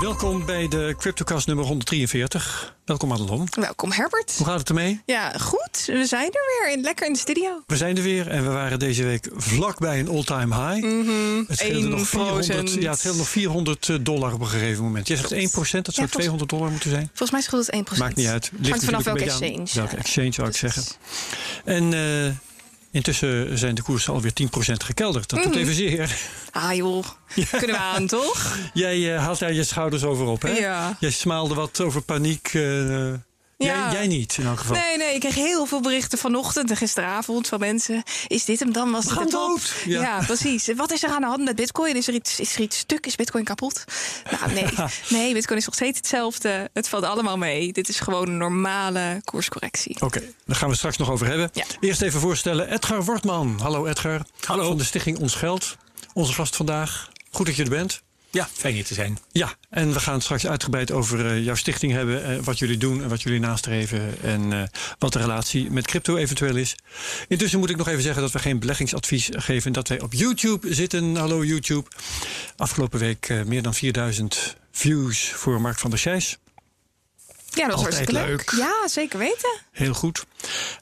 Welkom bij de CryptoCast nummer 143. Welkom Madelon. Welkom Herbert. Hoe gaat het ermee? Ja, goed. We zijn er weer. In, lekker in de studio. We zijn er weer en we waren deze week vlakbij een all-time high. Mm Het scheelde nog 400, 1%. ja, het scheelde nog 400 dollar op een gegeven moment. Je zegt 1%, dat zou Ja, volgens- 200 dollar moeten zijn. Volgens mij scheelt het 1%. Maakt niet uit. Ligt Hangt vanaf welke exchange. aan Welke exchange zou ik zeggen. En eh, intussen zijn de koersen alweer 10% gekelderd. Dat doet even zeer. Ah joh, kunnen we aan toch? Jij eh, haalt daar je schouders over op, hè? Ja. Jij smaalde wat over paniek. eh, Ja. jij, jij niet, in elk geval. Nee, nee, ik kreeg heel veel berichten vanochtend en gisteravond van mensen. Is dit hem dan? Was dit de top? dood. Ja. Ja. precies. Wat is er aan de hand met bitcoin? Is er iets, is er iets stuk? Is bitcoin kapot? Nou, nee. nee, bitcoin is nog steeds hetzelfde. Het valt allemaal mee. Dit is gewoon een normale koerscorrectie. Oké, daar gaan we straks nog over hebben. Ja. Eerst even voorstellen, Edgar Wortman. Hallo Edgar. Hallo. Van de stichting Ons Geld. Onze gast vandaag. Goed dat je er bent. Ja, fijn hier te zijn. Ja, en we gaan het straks uitgebreid over eh, jouw stichting hebben. eh, wat jullie doen en wat jullie nastreven. En eh, wat de relatie met crypto eventueel is. Intussen moet ik nog even zeggen dat we geen beleggingsadvies geven. Dat wij op YouTube zitten. Hallo YouTube. Afgelopen week eh, meer dan 4000 views voor Mark van der Scheijs. Ja, dat was Altijd hartstikke leuk. leuk. Ja, zeker weten. Heel goed.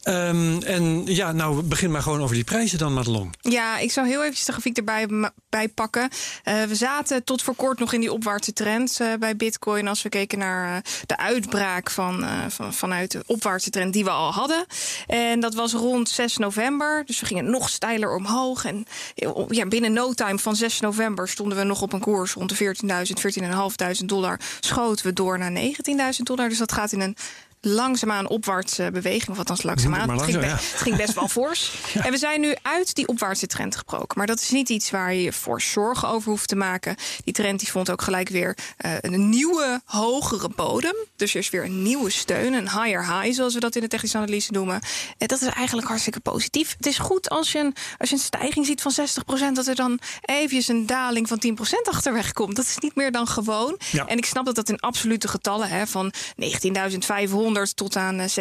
Ehm, en ja, nou begin maar gewoon over die prijzen dan, Madelon. Ja, ik zou heel eventjes de grafiek erbij bij pakken. Eh, we zaten tot voor kort nog in die opwaartse trend eh, bij Bitcoin. Als we keken naar eh, de uitbraak van, van, vanuit de opwaartse trend die we al hadden. En dat was rond 6 november. Dus we gingen nog steiler omhoog. En ja, binnen no time van 6 november stonden we nog op een koers rond de 14.000, 14.500 dollar. Schoten we door naar 19.000 dollar. Dus dat gaat in een langzaamaan opwaartse beweging. Of althans langzaamaan. Maar Het ging, langzaam, be- ja. het ging best wel fors. En we zijn nu uit die opwaartse trend gebroken. Maar dat is niet iets waar je voor zorgen over hoeft te maken. Die trend die vond ook gelijk weer eh, een nieuwe, hogere bodem. Dus er is weer een nieuwe steun, een higher high, zoals we dat in de technische analyse noemen. En dat is eigenlijk hartstikke positief. Het is goed als je een, als je een stijging ziet van 60%, dat er dan eventjes een daling van 10% achterweg komt. Dat is niet meer dan gewoon. Ja. En ik snap dat dat in absolute getallen, hè, van 19.500 tot aan eh, 16.000,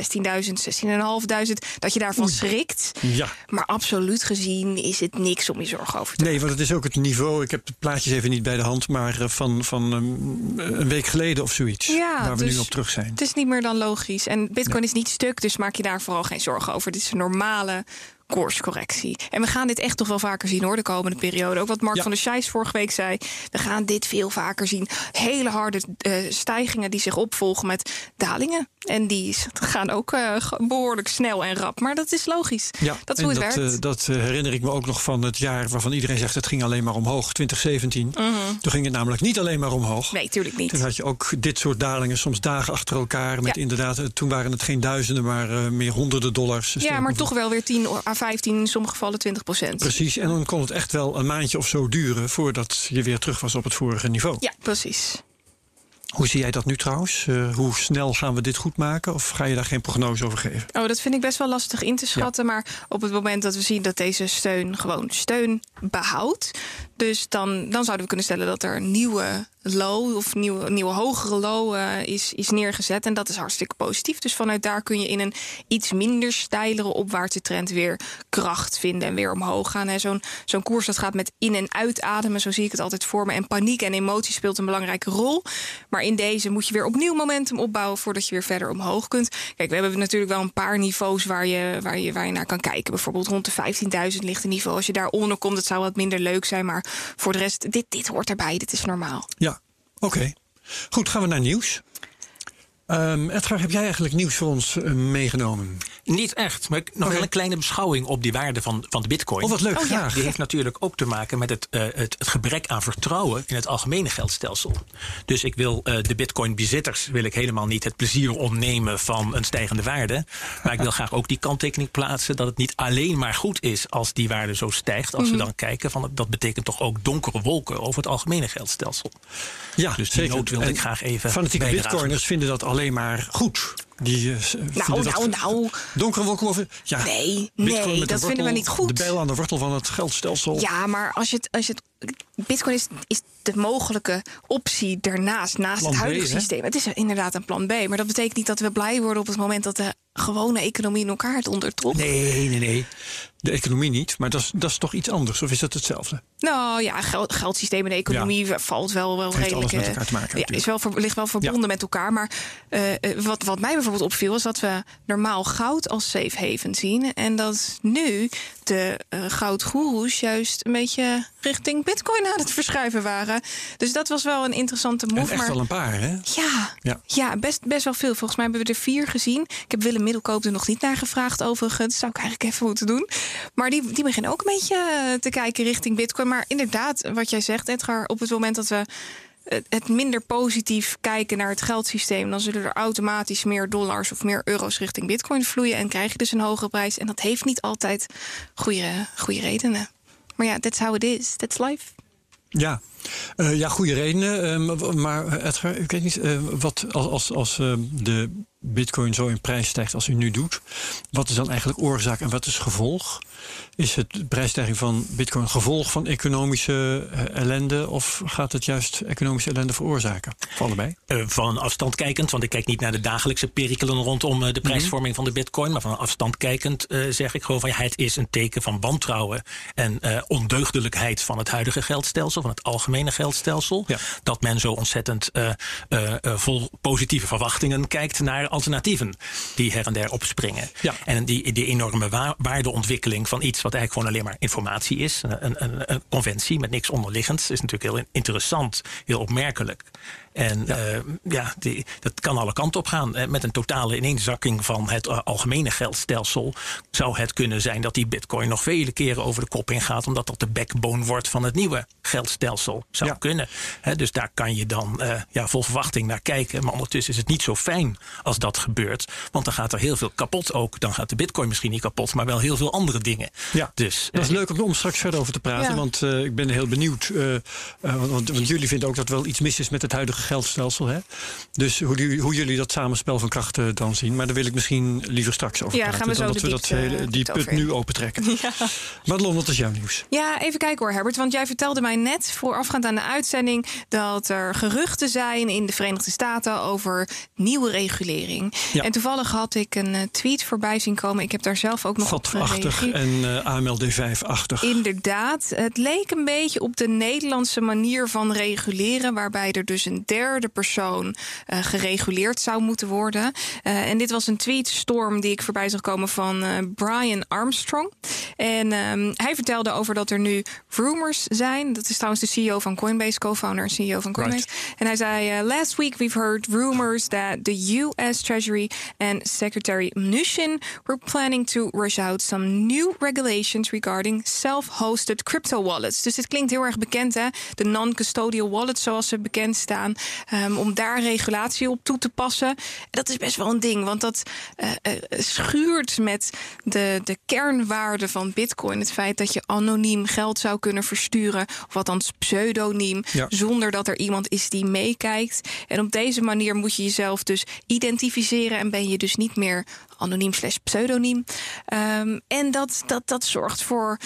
16.500, dat je daarvan schrikt. Ja. Maar absoluut gezien is het niks om je zorgen over te Nee, want het is ook het niveau. Ik heb de plaatjes even niet bij de hand, maar eh, van, van ehm, een week geleden of zoiets. Ja, waar we dus nu op terug zijn. Het is niet meer dan logisch. En Bitcoin is niet stuk, dus maak je daar vooral geen zorgen over. Dit is een normale koerscorrectie. En we gaan dit echt toch wel vaker zien hoor, de komende periode. Ook wat Mark Ja. van der Scheijs vorige week zei. We gaan dit veel vaker zien. Hele harde eh, stijgingen die zich opvolgen met dalingen. En die gaan ook eh, behoorlijk snel en rap. Maar dat is logisch. Ja, dat is hoe het dat, werkt. eh, dat herinner ik me ook nog van het jaar waarvan iedereen zegt het ging alleen maar omhoog, 2017. Toen ging het namelijk niet alleen maar omhoog. Mhm. nee, tuurlijk niet. Toen had je ook dit soort dalingen, soms dagen achter elkaar. Met Ja. inderdaad, toen waren het geen duizenden, maar meer honderden dollars. Ja, Sterker maar toch wel weer 10 à 15, in sommige gevallen 20 procent. Precies, en dan kon het echt wel een maandje of zo duren voordat je weer terug was op het vorige niveau. Ja, precies. Hoe zie jij dat nu trouwens? Eh, hoe snel gaan we dit goed maken? Of ga je daar geen prognose over geven? Oh, dat vind ik best wel lastig in te schatten. Maar op het moment dat we zien dat deze steun gewoon steun behoudt. Dus dan, dan zouden we kunnen stellen dat er een nieuwe low of nieuwe, nieuwe hogere low eh, is, is neergezet. En dat is hartstikke positief. Dus vanuit daar kun je in een iets minder steilere opwaartse trend weer kracht vinden en weer omhoog gaan. Zo'n zo'n koers dat gaat met in- en uitademen, zo zie ik het altijd voor me. En paniek en emotie speelt een belangrijke rol. Maar in deze moet je weer opnieuw momentum opbouwen voordat je weer verder omhoog kunt. Kijk, we hebben natuurlijk wel een paar niveaus waar je, waar je, waar je naar kan kijken. Bijvoorbeeld rond de 15.000 ligt een niveau. Als je daaronder komt, dat zou wat minder leuk zijn. Maar voor de rest, dit, dit hoort erbij. Dit is normaal. Ja, oké. Goed, gaan we naar nieuws. Ehm, Edgar, heb jij eigenlijk nieuws voor ons eh, meegenomen? Niet echt, maar ik- nog wel een kleine beschouwing op die waarde van, van de bitcoin. Oh, wat leuk, Oh, ja. Die heeft natuurlijk ook te maken met het, eh, het, het gebrek aan vertrouwen in het algemene geldstelsel. Dus ik wil eh, de bitcoin-bezitters wil ik helemaal niet het plezier ontnemen van een stijgende waarde. Maar ik wil graag ook die kanttekening plaatsen dat het niet alleen maar goed is als die waarde zo stijgt. Als Mhm. we dan kijken van dat betekent toch ook donkere wolken over het algemene geldstelsel. Ja, Dus die wilde En ik graag even Fanatieke bijdragen. bitcoiners vinden dat alleen maar goed. Die, eh, vinden Nou, nou, nou. Donkere wolken over. Ja, Nee, nee, dat vinden we niet goed. De bijl aan de wortel van het geldstelsel. Ja, maar als je het, als je het Bitcoin is, is de mogelijke optie daarnaast, naast Plan het B, huidige hè? systeem. Het is inderdaad een plan B, maar dat betekent niet dat we blij worden op het moment dat de gewone economie in elkaar het ondertrok. Nee, nee, nee. De economie niet, maar dat is, dat is toch iets anders? Of is dat hetzelfde? Nou ja, geld, geldsysteem en de economie valt wel, wel redelijk. alles met eh, elkaar te maken, Ja, natuurlijk. is wel, ligt wel verbonden met elkaar. Maar eh, eh, wat, wat mij bijvoorbeeld opviel, is dat we normaal goud als safe haven zien. En dat nu de eh goudgoeroes juist een beetje richting bitcoin aan het verschuiven waren. Dus dat was wel een interessante En move. echt maar wel een paar, hè? ja, Ja. ja. best, best wel veel. Volgens mij hebben we er vier gezien. Ik heb Willem Middelkoop er nog niet naar gevraagd, overigens. Zou ik eigenlijk even moeten doen. Maar die, die beginnen ook een beetje eh, te kijken richting Bitcoin. Maar inderdaad, wat jij zegt, Edgar, op het moment dat we het- minder positief kijken naar het geldsysteem, dan zullen er automatisch meer dollars of meer euro's richting Bitcoin vloeien. En krijg je dus een hogere prijs. En dat heeft niet altijd goede, goede redenen. Maar ja, that's how it is. That's life. Ja, Eh, ja goede redenen. Ehm, maar eh, Edgar, ik weet niet, eh, wat als, als, als de bitcoin zo in prijs stijgt als hij nu doet, wat is dan eigenlijk oorzaak en wat is gevolg? Is het de prijsstijging van bitcoin gevolg van economische eh, ellende of gaat het juist economische ellende veroorzaken? Voor allebei? Eh, van afstand kijkend, want ik kijk niet naar de dagelijkse perikelen rondom eh, de prijsvorming van de bitcoin. Maar van afstand kijkend zeg ik gewoon van ja, het is een teken van wantrouwen en ondeugdelijkheid van het huidige geldstelsel, van het algemene geldstelsel. Ja. Dat men zo ontzettend vol positieve verwachtingen kijkt naar alternatieven die her en der opspringen. Ja. En die, die enorme wa- waardeontwikkeling van iets wat eigenlijk gewoon alleen maar informatie is, een, een, een, conventie met niks onderliggends, is natuurlijk heel interessant, heel opmerkelijk. En ja, ja die, dat kan alle kanten op gaan. Eh, Met een totale ineenzakking van het eh, algemene geldstelsel zou het kunnen zijn dat die bitcoin nog vele keren over de kop ingaat, omdat dat de backbone wordt van het nieuwe geldstelsel. Zou Ja. kunnen. Hè, dus daar kan je dan eh, ja, vol verwachting naar kijken. Maar ondertussen is het niet zo fijn als dat gebeurt. Want dan gaat er heel veel kapot ook. Dan gaat de bitcoin misschien niet kapot, maar wel heel veel andere dingen. Ja, Dus dat is eh, leuk om, om straks verder over te praten. Ja. Want eh, ik ben heel benieuwd. eh, eh, want, want- jullie vinden ook dat er wel iets mis is met het huidige geldstelsel. Hè? Dus hoe, jullie- hoe jullie dat samenspel van krachten dan zien. Maar daar wil ik misschien liever straks over Ja, praten. gaan we zo dan dat we dat diepte- hele, die put over nu opentrekken. Ja. Madelon, wat is jouw nieuws? Ja, even kijken hoor, Herbert. Want jij vertelde mij net voorafgaand aan de uitzending dat er geruchten zijn in de Verenigde Staten over nieuwe regulering. Ja. En toevallig had ik een eh, tweet voorbij zien komen. Ik heb daar zelf ook nog op gereageerd. en eh AMLD5-achtig. Inderdaad, het leek een beetje op de Nederlandse manier van reguleren, waarbij er dus een derde persoon eh, gereguleerd zou moeten worden. Eh, en dit was een tweetstorm die ik voorbij zag komen van eh, Brian Armstrong. En ehm, hij vertelde over dat er nu rumors zijn. Dat is trouwens de CEO van Coinbase, co-founder en CEO van Coinbase. En hij zei: Last week we've heard rumors that the U.S. Treasury and Secretary Mnuchin were planning to rush out some new regulations regarding self-hosted crypto wallets. Dus dit klinkt heel erg bekend, hè? De non-custodial wallets, zoals ze bekend staan, ehm, om daar regulatie op toe te passen. Dat is best wel een ding, want dat eh, eh, schuurt met de, de kernwaarde van Bitcoin. Het feit dat je anoniem geld zou kunnen versturen, of althans pseudoniem, Ja. zonder dat er iemand is die meekijkt. En op deze manier moet je jezelf dus identificeren en ben je dus niet meer anoniem slash pseudoniem. Ehm, en dat, dat, dat zorgt voor.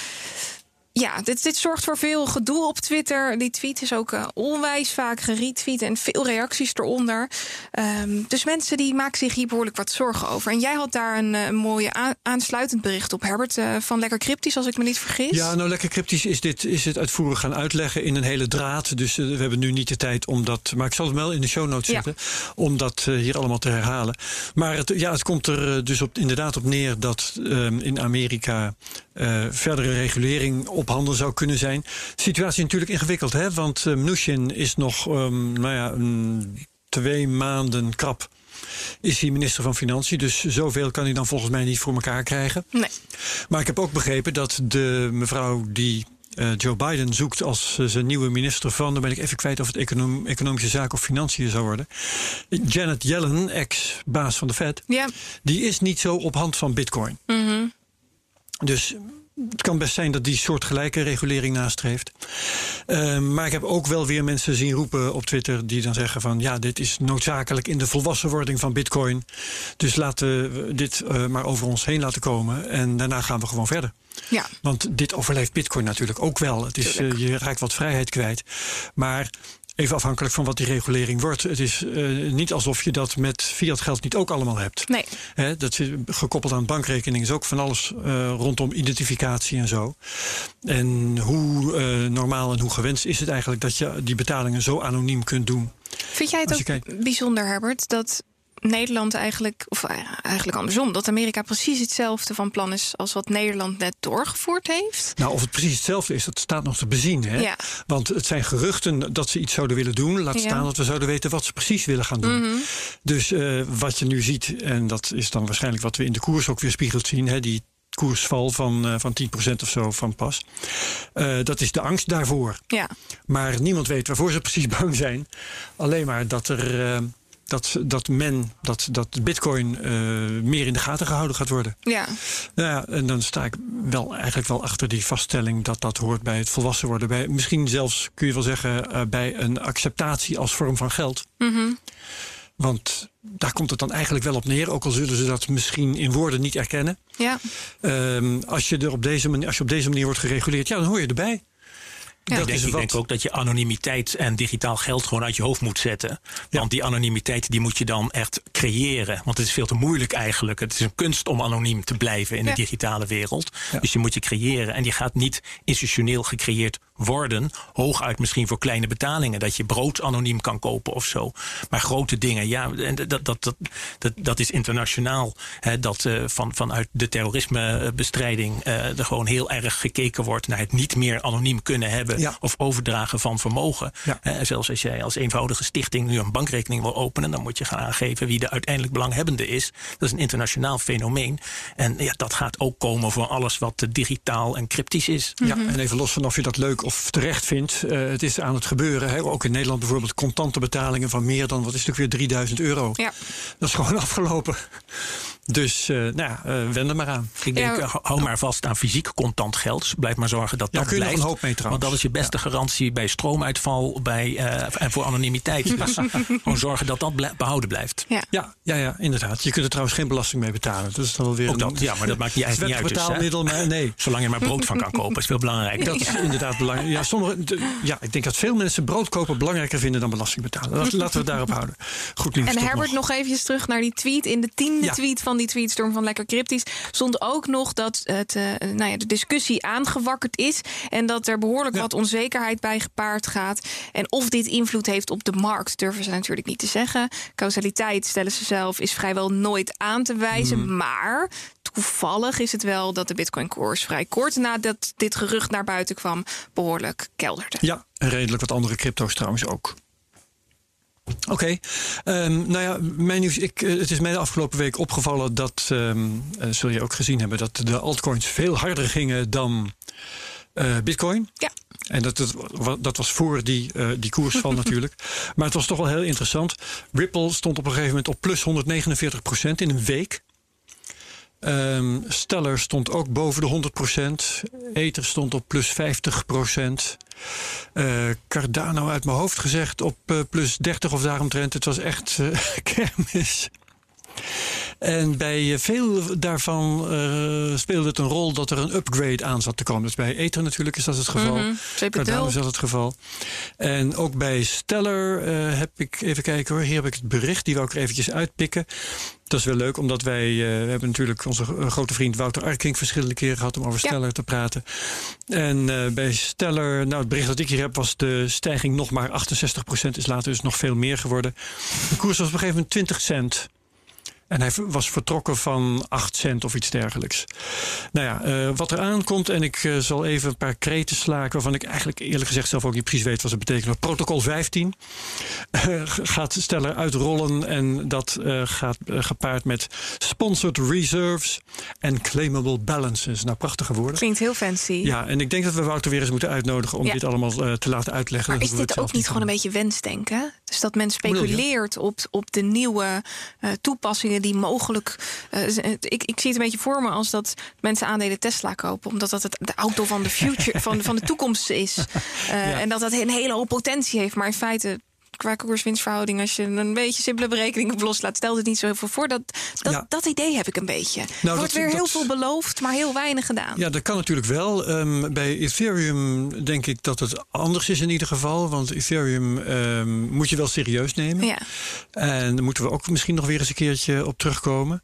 Ja, dit, dit zorgt voor veel gedoe op Twitter. Die tweet is ook eh, onwijs vaak geretweet en veel reacties eronder. Ehm, dus mensen die maken zich hier behoorlijk wat zorgen over. En jij had daar een, eh, een mooie aansluitend bericht op, Herbert, eh, van Lekker Cryptisch, als ik me niet vergis. Ja, nou lekker cryptisch is dit is het uitvoerig gaan uitleggen in een hele draad. Dus we hebben nu niet de tijd om dat. Maar ik zal het wel in de show notes Ja. zetten. Om dat hier allemaal te herhalen. Maar het, ja, het komt er dus op, inderdaad op neer dat ehm, in Amerika verdere regulering op handen zou kunnen zijn. De situatie is natuurlijk ingewikkeld, hè? Want uh, Mnuchin is nog ehm, nou ja, twee maanden krap. Is hij minister van Financiën, dus zoveel kan hij dan volgens mij niet voor elkaar krijgen. Nee. Maar ik heb ook begrepen dat de mevrouw die eh, Joe Biden zoekt als eh, zijn nieuwe minister van, dan ben ik even kwijt of het econom- economische zaken of financiën zou worden. Janet Yellen, ex-baas van de Fed, Ja. die is niet zo op hand van Bitcoin. Mhm. Dus het kan best zijn dat die soortgelijke regulering nastreeft. Ehm, maar ik heb ook wel weer mensen zien roepen op Twitter die dan zeggen van ja, dit is noodzakelijk in de volwassenwording van Bitcoin. Dus laten we dit uh, maar over ons heen laten komen. En daarna gaan we gewoon verder. Ja. Want dit overleeft Bitcoin natuurlijk ook wel. Het is, uh, je raakt wat vrijheid kwijt. Maar Even afhankelijk van wat die regulering wordt. Het is uh, niet alsof je dat met fiat geld niet ook allemaal hebt. Nee. He, dat is gekoppeld aan bankrekening is ook van alles uh, rondom identificatie en zo. En hoe uh, normaal en hoe gewenst is het eigenlijk dat je die betalingen zo anoniem kunt doen? Vind jij het ook kijkt... bijzonder, Herbert, dat Nederland eigenlijk, of eigenlijk andersom, dat Amerika precies hetzelfde van plan is als wat Nederland net doorgevoerd heeft? Nou, of het precies hetzelfde is, dat staat nog te bezien. Hè? Ja. Want het zijn geruchten dat ze iets zouden willen doen. Laat staan ja. dat we zouden weten wat ze precies willen gaan doen. Mm -hmm. Dus uh, wat je nu ziet, en dat is dan waarschijnlijk wat we in de koers ook weer spiegeld zien, hè, die koersval van, uh, van 10% of zo van pas. Uh, dat is de angst daarvoor. Ja. Maar niemand weet waarvoor ze precies bang zijn. Alleen maar dat er. Dat, dat men, dat, dat bitcoin uh, meer in de gaten gehouden gaat worden. Ja. Nou ja, en dan sta ik wel eigenlijk wel achter die vaststelling dat dat hoort bij het volwassen worden. Bij, misschien zelfs kun je wel zeggen uh, bij een acceptatie als vorm van geld. Mm -hmm. Want daar komt het dan eigenlijk wel op neer, ook al zullen ze dat misschien in woorden niet erkennen. Ja. Um, als, je er op deze manier, als je op deze manier wordt gereguleerd, ja, dan hoor je erbij. Ja. Ik, denk, ik denk ook dat je anonimiteit en digitaal geld gewoon uit je hoofd moet zetten. Ja. Want die anonimiteit die moet je dan echt creëren. Want het is veel te moeilijk eigenlijk. Het is een kunst om anoniem te blijven in ja. de digitale wereld. Dus je moet je creëren. En die gaat niet institutioneel gecreëerd worden. Hooguit misschien voor kleine betalingen. Dat je brood anoniem kan kopen of zo. Maar grote dingen, ja, dat, dat, dat, dat, dat is internationaal. Hè, dat uh, van, vanuit de terrorismebestrijding uh, er gewoon heel erg gekeken wordt naar het niet meer anoniem kunnen hebben. Ja. Of overdragen van vermogen. Ja. Uh, zelfs als jij als eenvoudige stichting nu een bankrekening wil openen, dan moet je gaan aangeven wie de uiteindelijk belanghebbende is. Dat is een internationaal fenomeen. En ja, dat gaat ook komen voor alles wat digitaal en cryptisch is. Ja, en even los van of je dat leuk of terecht vindt. Uh, het is aan het gebeuren. Hè. Ook in Nederland bijvoorbeeld contante betalingen van meer dan, wat is het ook weer, 3000 euro. Ja. Dat is gewoon afgelopen. Dus uh, nou ja, uh, wend er maar aan. Ik denk, ja. hou maar vast aan fysiek contant geld. Blijf maar zorgen dat dat ja, kun je blijft. Een hoop mee, want dat is je beste ja. garantie bij stroomuitval bij, uh, en voor anonimiteit. Dus gewoon zorgen dat dat behouden blijft. Ja. Ja, ja, ja, inderdaad. Je kunt er trouwens geen belasting mee betalen. Dat is dan wel weer Ook dat, ja, maar dat maakt niet, eigenlijk niet uit. betaalmiddel, dus, maar nee. Zolang je maar brood van kan kopen, is veel belangrijker. Dat is inderdaad belangrijk. Ja, sommige, ja, ik denk dat veel mensen brood kopen belangrijker vinden dan belasting betalen. Laten we het daarop houden. Goed nieuws. En Herbert, nog. nog even terug naar die tweet. In de tiende ja. tweet van die tweetstorm van Lekker Cryptisch stond ook nog dat het, uh, nou ja, de discussie aangewakkerd is. En dat er behoorlijk ja. wat onzekerheid bij gepaard gaat. En of dit invloed heeft op de markt, durven ze natuurlijk niet te zeggen. Causaliteit, stellen ze zelf, is vrijwel nooit aan te wijzen. Hmm. Mm. Maar toevallig is het wel dat de Bitcoin-koers vrij kort nadat dit gerucht naar buiten kwam, behoorlijk kelderde. Ja, en redelijk wat andere crypto's trouwens ook. Oké, okay. um, nou ja, mijn nieuws. Ik, uh, het is mij de afgelopen week opgevallen dat, um, uh, zul je ook gezien hebben, dat de altcoins veel harder gingen dan uh, Bitcoin. Ja. En dat, dat, dat was voor die, uh, die koersval natuurlijk. Maar het was toch wel heel interessant. Ripple stond op een gegeven moment op plus 149% in een week. Um, Stellar stond ook boven de 100%. Ether stond op plus 50%. Uh, Cardano uit mijn hoofd gezegd op uh, plus 30 of daaromtrent. Het was echt uh, kermis. En bij veel daarvan uh, speelde het een rol dat er een upgrade aan zat te komen. Dus bij Ether natuurlijk is dat het geval. Mm -hmm. Is dat het geval. En ook bij Stellar uh, heb ik, even kijken hoor, hier heb ik het bericht, die wil ik er eventjes uitpikken. Dat is wel leuk, omdat wij, uh, we hebben natuurlijk onze grote vriend Wouter Arkink verschillende keren gehad om over Stellar ja. te praten. En uh, bij Stellar, nou het bericht dat ik hier heb, was de stijging nog maar 68%, is later dus nog veel meer geworden. De koers was op een gegeven moment 20 cent. En hij was vertrokken van 8 cent of iets dergelijks. Nou ja, uh, wat er aankomt, en ik uh, zal even een paar kreten slaken... waarvan ik eigenlijk eerlijk gezegd zelf ook niet precies weet wat ze betekenen. Protocol 15 uh, gaat Stellar uitrollen en dat gaat gepaard met sponsored reserves en claimable balances. Nou, prachtige woorden. Klinkt heel fancy. Ja, en ik denk dat we Wouter weer eens moeten uitnodigen... om ja. dit allemaal te laten uitleggen. Maar is dit ook niet gewoon een beetje wensdenken? Dus dat men speculeert op, op de nieuwe toepassingen aandelen die mogelijk. Uh, ik, ik zie het een beetje voor me als dat mensen aandelen Tesla kopen, omdat dat het de auto van de future, van, van de toekomst is. Uh, En dat dat een hele hoge potentie heeft. Maar in feite qua koers-winstverhouding, als je een beetje simpele berekening op loslaat, stelt het niet zo heel veel voor. Dat, dat, dat idee heb ik een beetje. Nou, er wordt weer heel veel beloofd, maar heel weinig gedaan. Ja, dat kan natuurlijk wel. Um, bij Ethereum denk ik dat het anders is in ieder geval. Want Ethereum um, moet je wel serieus nemen. Ja. En daar moeten we ook misschien nog weer eens een keertje op terugkomen.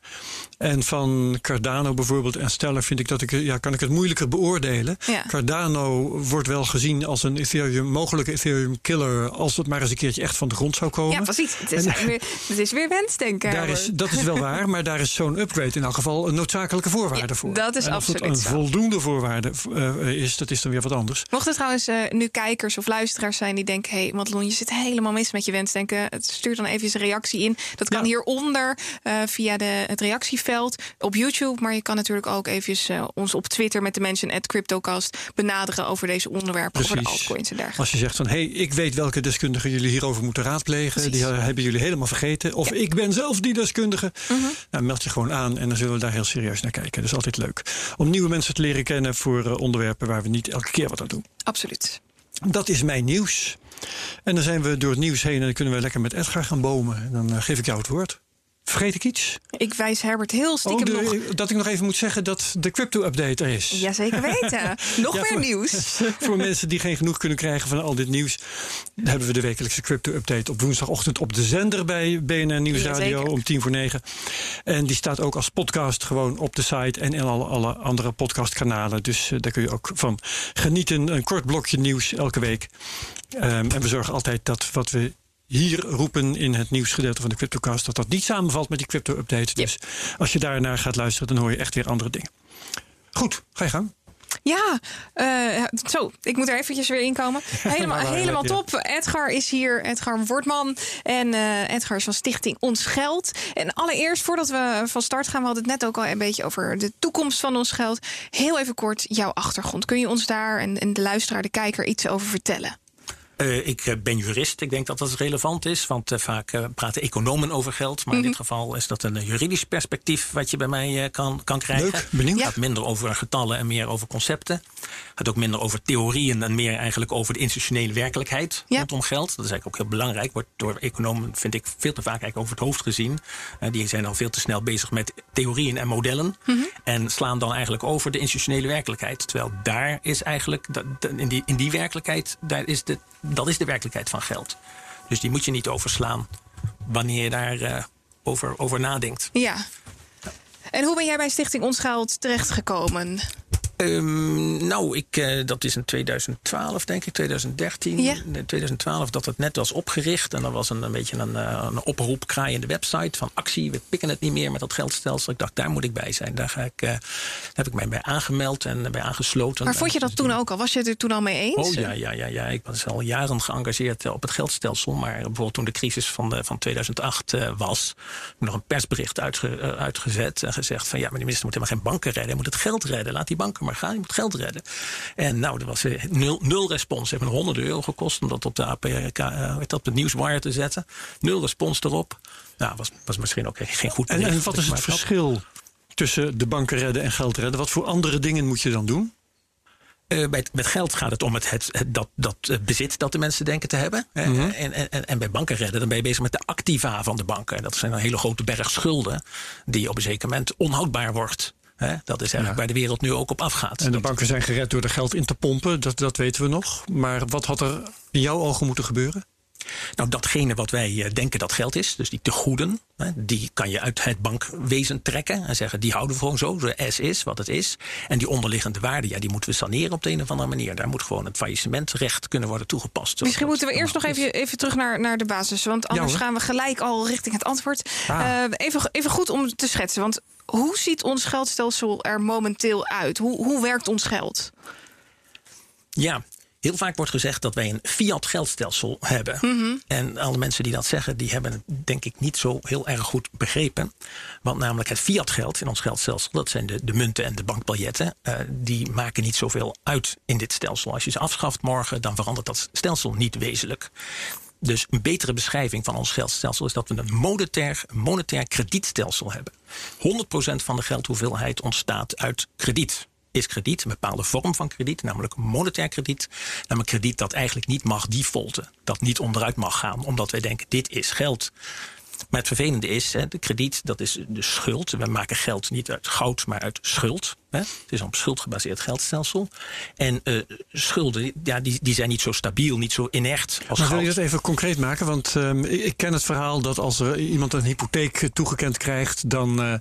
En van Cardano bijvoorbeeld en Stellar vind ik dat ik, ja, kan ik het moeilijker beoordelen. Ja. Cardano wordt wel gezien als een Ethereum, mogelijke Ethereum killer als het maar eens een keertje echt van de grond zou komen. Ja, precies. Het is, weer, het is weer wensdenken. Daar is, dat is wel waar, maar daar is zo'n upgrade in elk geval een noodzakelijke voorwaarde voor. Dat is en absoluut het een voldoende voorwaarde uh, is, dat is dan weer wat anders. Mochten trouwens uh, nu kijkers of luisteraars zijn die denken: hé, hey, Madelon, je zit helemaal mis met je wensdenken. Stuur dan even een reactie in. Dat kan ja. hieronder uh, via de, het reactieveld op YouTube. Maar je kan natuurlijk ook even ons op Twitter met de mensen at CryptoCast benaderen over deze onderwerpen, Precies. over de altcoins en dergelijke. Als je zegt van hé, hey, ik weet welke deskundigen jullie hierover moeten raadplegen. Die hebben jullie helemaal vergeten. Of ik ben zelf die deskundige. Uh nou, meld je gewoon aan en dan zullen we daar heel serieus naar kijken. Dat is altijd leuk. Om nieuwe mensen te leren kennen voor uh, onderwerpen waar we niet elke keer wat aan doen. Absoluut. Dat is mijn nieuws. En dan zijn we door het nieuws heen en dan kunnen we lekker met Edgar gaan bomen. Dan uh, geef ik jou het woord. Vergeet ik iets? Ik wijs Herbert heel stiekem oh, nog... Dat ik nog even moet zeggen dat de crypto-update er is. Jazeker weten. nog meer voor, nieuws. voor mensen die geen genoeg kunnen krijgen van al dit nieuws... hebben we de wekelijkse crypto-update op woensdagochtend op de zender... bij BNN Nieuwsradio om tien voor negen. En die staat ook als podcast gewoon op de site... en in alle, alle andere podcastkanalen. Dus uh, daar kun je ook van genieten. Een kort blokje nieuws elke week. Um, en we zorgen altijd dat wat we hier roepen in het nieuwsgedeelte van de CryptoCast dat dat niet samenvalt met die crypto-update. Dus als je daarnaar gaat luisteren, dan hoor je echt weer andere dingen. Goed, ga je gang. Ja, uh, zo, ik moet er eventjes weer inkomen. Helemaal, helemaal top. Edgar is hier, Edgar Wortman. En uh, Edgar is van Stichting Ons Geld. En allereerst, voordat we van start gaan, we hadden het net ook al een beetje over de toekomst van ons geld. Heel even kort jouw achtergrond. Kun je ons daar en, en de luisteraar, de kijker, iets over vertellen? Uh, ik eh, ben jurist. Ik denk dat dat relevant is. Want uh, vaak uh, praten economen over geld. Maar in dit mhm. geval is dat een juridisch perspectief wat je bij mij kan, kan krijgen. Leuk, benieuwd. Het gaat minder over getallen en meer over concepten. Het gaat ook minder over theorieën en meer eigenlijk over de institutionele werkelijkheid ja. rondom geld. Dat is eigenlijk ook heel belangrijk. Wordt door economen, vind ik, veel te vaak eigenlijk over het hoofd gezien. die zijn al veel te snel bezig met theorieën en modellen. Mm -hmm. En slaan dan eigenlijk over de institutionele werkelijkheid. Terwijl daar is eigenlijk, in die, in die werkelijkheid, daar is de dat is de werkelijkheid van geld. Dus die moet je niet overslaan wanneer je daar uh, over, over nadenkt. Ja. En hoe ben jij bij Stichting Ons Geld terechtgekomen? Um, nou, ik, uh, dat is in 2012, denk ik, 2013. Ja. In 2012 dat het net was opgericht. En dat was een, een beetje een, uh, een kraaiende website van actie. We pikken het niet meer met dat geldstelsel. Ik dacht, daar moet ik bij zijn. Daar, ga ik, uh, heb ik mij bij aangemeld en bij aangesloten. Maar vond je dat toen ook al? Was je het er toen al mee eens? Oh ja, ja, ja, ja. ik was al jaren geëngageerd op het geldstelsel. Maar bijvoorbeeld toen de crisis van, de, van 2008 was, nog een persbericht uitge, uitgezet en gezegd van ja, maar de minister moet helemaal geen banken redden. Hij moet het geld redden. Laat die banken maar gaan. Je moet geld redden. En nou, er was nul, nul respons. Het heeft me honderden euro gekost om dat op de APK, uh, op de nieuwswire te zetten. Nul respons erop. Nou, was, was misschien ook geen goed En, en wat is het verschil tussen de banken redden en geld redden? Wat voor andere dingen moet je dan doen? Uh, bij met geld gaat het om het, het, dat, dat bezit dat de mensen denken te hebben. Mm -hmm. en, en, en bij banken redden, dan ben je bezig met de activa van de banken. En dat zijn een hele grote berg schulden, die op een zeker moment onhoudbaar wordt. Hè? Dat is eigenlijk waar de wereld nu ook op afgaat. En de banken zijn gered door er geld in te pompen, dat, dat weten we nog. Maar wat had er in jouw ogen moeten gebeuren? Nou, datgene wat wij eh, denken dat geld is, dus die tegoeden, die kan je uit het bankwezen trekken en zeggen die houden we gewoon zo, de S is wat het is. En die onderliggende waarde, ja, die moeten we saneren op de een of andere manier. Daar moet gewoon het faillissementrecht kunnen worden toegepast. Misschien moeten we eerst nog even, even terug naar, naar de basis, want anders gaan we gelijk al richting het antwoord. Ah. Uh, even, even goed om te schetsen, want hoe ziet ons geldstelsel er momenteel uit? Hoe, hoe werkt ons geld? Ja, Heel vaak wordt gezegd dat wij een fiat geldstelsel hebben. Mhm. En alle mensen die dat zeggen, die hebben het denk ik niet zo heel erg goed begrepen. Want namelijk het fiat geld in ons geldstelsel, dat zijn de, de munten en de bankbiljetten, uh, die maken niet zoveel uit in dit stelsel. Als je ze afschaft morgen, dan verandert dat stelsel niet wezenlijk. Dus een betere beschrijving van ons geldstelsel is dat we een monetair, monetair kredietstelsel hebben. 100% van de geldhoeveelheid ontstaat uit krediet is krediet, een bepaalde vorm van krediet, namelijk monetair krediet. Namelijk krediet dat eigenlijk niet mag defaulten, dat niet onderuit mag gaan, omdat wij denken: dit is geld. Maar het vervelende is, de krediet, dat is de schuld. We maken geld niet uit goud, maar uit schuld. Het is een op schuld gebaseerd geldstelsel. En uh, schulden, ja, die, die zijn niet zo stabiel, niet zo inert als maar goud. Wil je dat even concreet maken? Want um, ik ken het verhaal dat als er iemand een hypotheek toegekend krijgt, dan uh,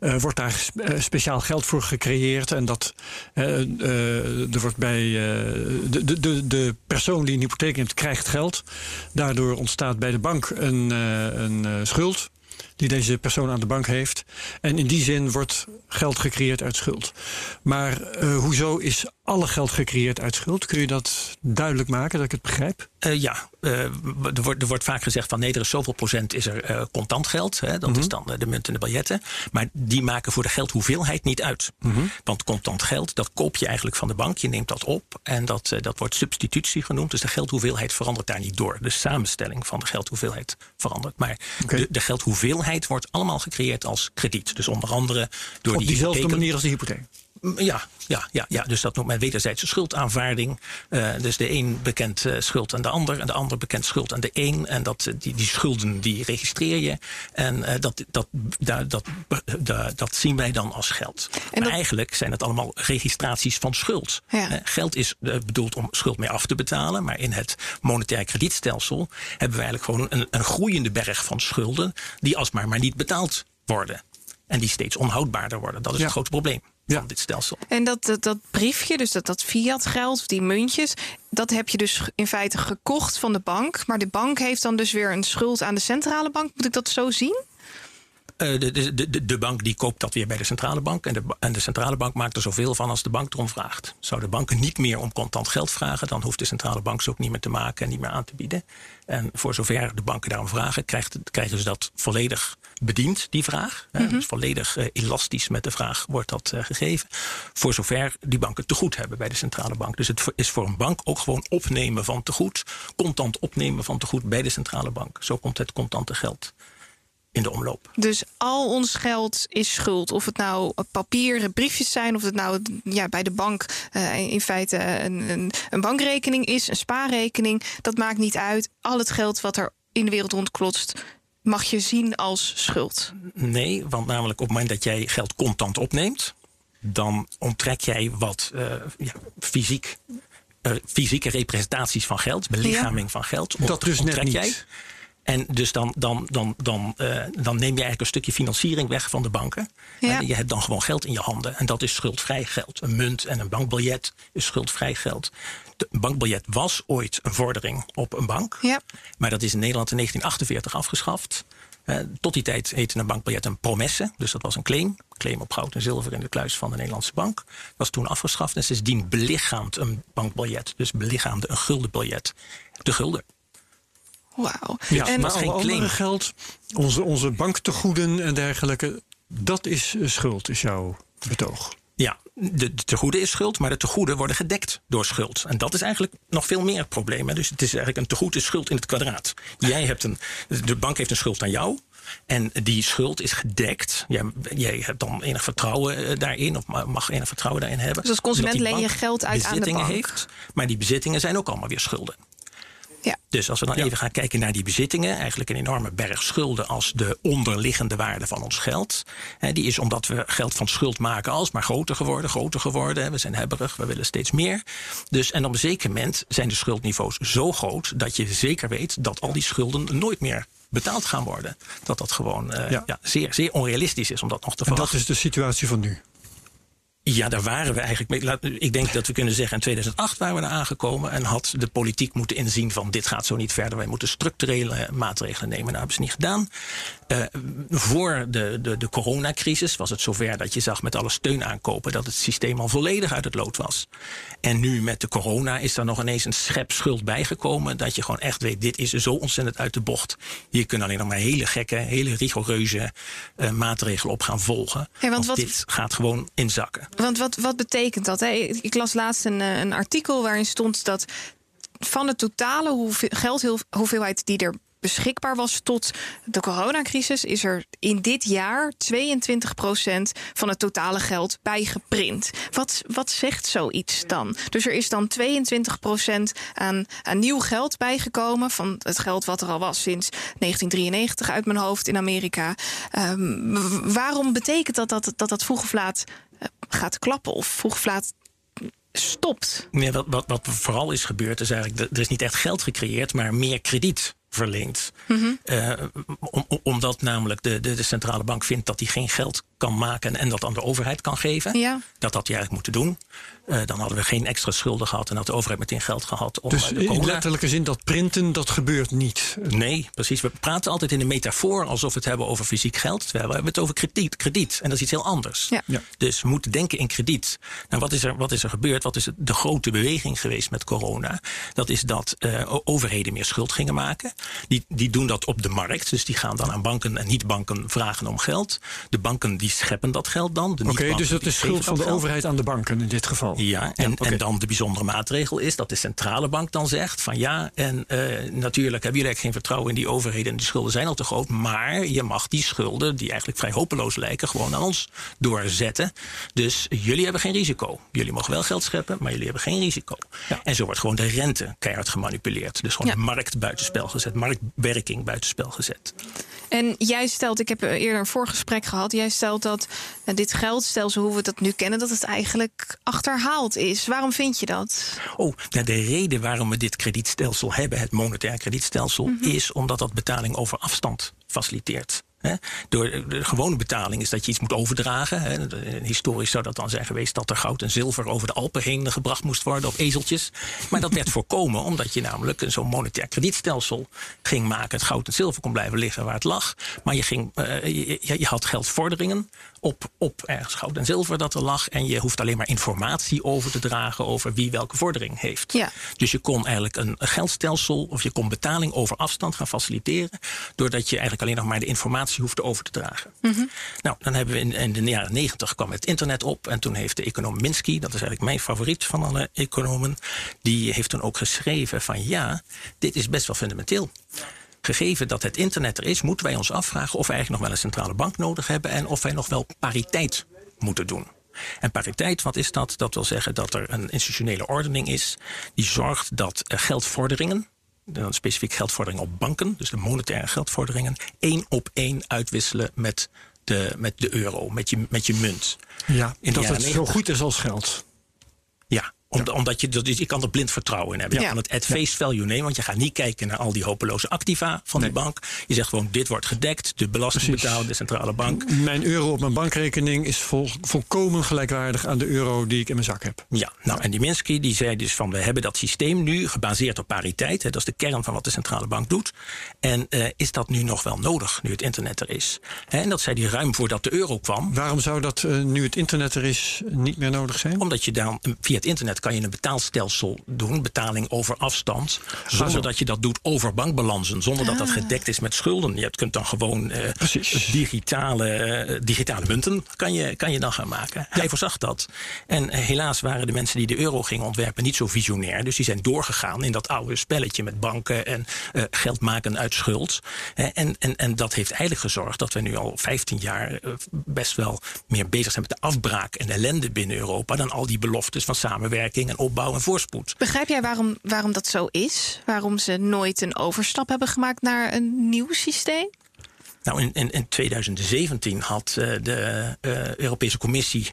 uh, wordt daar speciaal geld voor gecreëerd. En dat er wordt bij de, de, de persoon die een hypotheek neemt, krijgt geld. Daardoor ontstaat bij de bank een, een schuld die deze persoon aan de bank heeft. En in die zin wordt geld gecreëerd uit schuld. Maar uh, hoezo is alle geld gecreëerd uit schuld? Kun je dat duidelijk maken, dat ik het begrijp? Uh, ja, uh, er, wordt, er wordt vaak gezegd van nee, er is zoveel procent is er contant geld. Hè, dat mm -hmm. is dan de munt en de biljetten. Maar die maken voor de geldhoeveelheid niet uit. Mm -hmm. Want contant geld, dat koop je eigenlijk van de bank. Je neemt dat op en dat, dat wordt substitutie genoemd. Dus de geldhoeveelheid verandert daar niet door. De samenstelling van de geldhoeveelheid verandert. Maar okay. de, de geldhoeveelheid wordt allemaal gecreëerd als krediet. Dus onder andere door Op die diezelfde manier als de hypotheek. Ja, ja, ja, ja, dus dat noemt men wederzijdse schuldaanvaarding. Uh, dus de een bekent uh, schuld aan de ander en de ander bekent schuld aan de een. En dat, die, die schulden die registreer je. En uh, dat, dat, dat, dat, dat, dat zien wij dan als geld. En maar dat... eigenlijk zijn het allemaal registraties van schuld. Ja. geld is bedoeld om schuld mee af te betalen. Maar in het monetair kredietstelsel hebben we eigenlijk gewoon een, een groeiende berg van schulden. die alsmaar maar niet betaald worden. En die steeds onhoudbaarder worden. Dat is Ja. het grote probleem Ja. van dit stelsel. En dat, dat, dat briefje, dus dat, dat fiat geld, of die muntjes, dat heb je dus in feite gekocht van de bank. Maar de bank heeft dan dus weer een schuld aan de centrale bank. Moet ik dat zo zien? Eh, de, de, de, bank die koopt dat weer bij de centrale bank. En de, en de centrale bank maakt er zoveel van als de bank erom vraagt. Zou de banken niet meer om contant geld vragen, dan hoeft de centrale bank ze ook niet meer te maken en niet meer aan te bieden. En voor zover de banken daarom vragen, krijgt, krijgen ze dat volledig bediend, die vraag. Hè, Dus volledig eh, elastisch met de vraag wordt dat eh, gegeven. Voor zover die banken te goed hebben bij de centrale bank. Dus het is voor een bank ook gewoon opnemen van te goed, contant opnemen van te goed bij de centrale bank. Zo komt het contante geld in de omloop. Dus al ons geld is schuld. Of het nou papieren briefjes zijn, of het nou ja, bij de bank uh, in feite een, een, een, bankrekening is, een spaarrekening. Dat maakt niet uit. Al het geld wat er in de wereld rondklotst, mag je zien als schuld. Nee, want namelijk op het moment dat jij geld contant opneemt, dan onttrek jij wat uh, ja, fysiek. Uh, fysieke representaties van geld, belichaming ja. van geld. Dat dus net niet. Jij. En dus dan, dan, dan, dan, uh, dan neem je eigenlijk een stukje financiering weg van de banken. Ja. En je hebt dan gewoon geld in je handen. En dat is schuldvrij geld. Een munt en een bankbiljet is schuldvrij geld. Een bankbiljet was ooit een vordering op een bank. Ja. Maar dat is in Nederland in 1948 afgeschaft. Uh, tot die tijd heette een bankbiljet een promesse. Dus dat was een claim. Claim op goud en zilver in de kluis van de Nederlandse bank. Dat was toen afgeschaft. En sindsdien belichaamt een bankbiljet. Dus belichaamde een guldenbiljet. De gulden. Wauw. Ja, en maar geen alle andere geld, onze, onze banktegoeden en dergelijke, dat is eh, schuld, is jouw betoog. Ja, de, de tegoeden is schuld, maar de tegoeden worden gedekt door schuld. En dat is eigenlijk nog veel meer het probleem. Hè. Dus het is eigenlijk een tegoed is schuld in het kwadraat. Jij hebt een, de bank heeft een schuld aan jou. En die schuld is gedekt. Jij, jij hebt dan enig vertrouwen eh, daarin, of mag enig vertrouwen daarin hebben. Dus als consument leen je geld uit aan de bezittingen bank. Heeft, maar die bezittingen zijn ook allemaal weer schulden. Ja. Dus als we dan Ja. even gaan kijken naar die bezittingen, eigenlijk een enorme berg schulden als de onderliggende waarde van ons geld. Hè, die is omdat we geld van schuld maken alsmaar groter geworden, groter geworden. hè. We zijn hebberig, we willen steeds meer. Dus en op een zeker moment zijn de schuldniveaus zo groot dat je zeker weet dat al die schulden nooit meer betaald gaan worden. Dat dat gewoon eh, Ja. ja. zeer, zeer onrealistisch is om dat nog te En dat verwachten. is de situatie van nu. Ja, daar waren we eigenlijk mee. Ik denk dat we kunnen zeggen, in 2008 waren we daar aangekomen. En had de politiek moeten inzien van dit gaat zo niet verder. Wij moeten structurele maatregelen nemen. Nou, hebben ze niet gedaan. Eh, voor de, de, de coronacrisis was het zover dat je zag met alle steun aankopen dat het systeem al volledig uit het lood was. En nu met de corona is er nog ineens een schep schuld bijgekomen. Dat je gewoon echt weet, dit is zo ontzettend uit de bocht. Hier kunnen alleen nog maar hele gekke, hele rigoureuze eh, maatregelen op gaan volgen. Hey, want wat- dit gaat gewoon inzakken. Want wat, wat betekent dat? Hè? Ik las laatst een, eh, een artikel waarin stond dat van de totale hoeveel, geldhoeveelheid die er beschikbaar was tot de coronacrisis, is er in dit jaar 22% van het totale geld bijgeprint. Wat, wat zegt zoiets dan? Dus er is dan 22% aan, aan nieuw geld bijgekomen van het geld wat er al was sinds 1993 uit mijn hoofd in Amerika. Um, waarom betekent dat dat dat, dat vroeg of laat eh, gaat klappen of vroeg of laat stopt? Nee, wat, wat, wat vooral is gebeurd is eigenlijk, er is niet echt geld gecreëerd, maar meer krediet verleend. Mm omdat namelijk de, de, de, centrale bank vindt dat hij geen geld kan maken en dat aan de overheid kan geven. Ja. Dat had hij eigenlijk moeten doen. Uh, dan hadden we geen extra schulden gehad en had de overheid meteen geld gehad. Om dus in letterlijke zin dat printen, dat gebeurt niet? Nee, precies. We praten altijd in een metafoor alsof we het hebben over fysiek geld. Terwijl we hebben het over krediet. krediet en dat is iets heel anders. Ja. Ja. Dus we moeten denken in krediet. Nou, wat is, er, wat is er gebeurd? Wat is de grote beweging geweest met corona? Dat is dat uh, overheden meer schuld gingen maken. Die, die doen dat op de markt. Dus die gaan dan aan banken en niet-banken vragen om geld. De banken die scheppen dat geld dan. Oké, dus dat is schuld van de overheid aan de banken in dit geval. Ja, en, en dan de bijzondere maatregel is dat de centrale bank dan zegt van ja, en uh, natuurlijk hebben jullie geen vertrouwen in die overheden en die schulden zijn al te groot, maar je mag die schulden, die eigenlijk vrij hopeloos lijken, gewoon aan ons doorzetten. Dus jullie hebben geen risico. Jullie mogen wel geld scheppen, maar jullie hebben geen risico. Ja. En zo wordt gewoon de rente keihard gemanipuleerd. Dus gewoon de markt buitenspel gezet, marktwerking buitenspel gezet. En jij stelt, ik heb eerder een voorgesprek gehad, jij stelt dat uh, dit geldstelsel, hoe we dat nu kennen, dat het eigenlijk achterhaald is. Waarom vind je dat? Oh, nou de reden waarom we dit kredietstelsel hebben, het monetair kredietstelsel, mm -hmm. is omdat dat betaling over afstand faciliteert. Door de gewone betaling is dat je iets moet overdragen. He, historisch zou dat dan zijn geweest dat er goud en zilver over de Alpen heen gebracht moest worden op ezeltjes. Maar dat werd voorkomen omdat je namelijk zo'n monetair kredietstelsel ging maken. Het goud en zilver kon blijven liggen waar het lag. Maar je, ging, je, had geldvorderingen op, op ergens goud en zilver dat er lag. En je hoeft alleen maar informatie over te dragen over wie welke vordering heeft. Ja. Dus je kon eigenlijk een geldstelsel of je kon betaling over afstand gaan faciliteren. Doordat je eigenlijk alleen nog maar de informatie hoefde over te dragen. Mm -hmm. Nou, dan hebben we in, in, de jaren negentig kwam het internet op. En toen heeft de econoom Minsky, dat is eigenlijk mijn favoriet van alle economen, die heeft toen ook geschreven van ja, dit is best wel fundamenteel gegeven dat het internet er is, moeten wij ons afvragen of we eigenlijk nog wel een centrale bank nodig hebben en of wij nog wel pariteit moeten doen. En pariteit, wat is dat? Dat wil zeggen dat er een institutionele ordening is die zorgt dat geldvorderingen, dan specifiek geldvorderingen op banken, dus de monetaire geldvorderingen, één op één uitwisselen met de, met de euro, met je, met je munt. Ja, In dat het zo goed is als geld. Ja, om, Omdat je, je kan er blind vertrouwen in hebben. Je kan het at face value nemen, want je gaat niet kijken naar al die hopeloze activa van nee. die bank. Je zegt gewoon, dit wordt gedekt, de belasting betaalt de centrale bank. Mijn euro op mijn bankrekening is vol, volkomen gelijkwaardig aan de euro die ik in mijn zak heb. Ja, nou en die Minsky die zei dus van, we hebben dat systeem nu gebaseerd op pariteit. Hè, dat is de kern van wat de centrale bank doet. En uh, is dat nu nog wel nodig, nu het internet er is? Hè, en dat zei hij ruim voordat de euro kwam. Waarom zou dat uh, nu het internet er is niet meer nodig zijn? Omdat je dan via het internet kan je een betaalstelsel doen, betaling over afstand, zonder dat je dat doet over bankbalansen, zonder dat dat ah. gedekt is met schulden. Je kunt dan gewoon uh, digitale, uh, digitale munten kan je, kan je dan gaan maken. Hij voorzag dat. En uh, helaas waren de mensen die de euro gingen ontwerpen niet zo visionair, dus die zijn doorgegaan in dat oude spelletje met banken en geld maken uit schuld. en, en, en dat heeft eigenlijk gezorgd dat we nu al 15 jaar best wel meer bezig zijn met de afbraak en ellende binnen Europa dan al die beloftes van samenwerking en opbouw en voorspoed. Begrijp jij waarom, waarom dat zo is? Waarom ze nooit een overstap hebben gemaakt naar een nieuw systeem? Nou, in, in, in 2017 had uh, de uh, Europese Commissie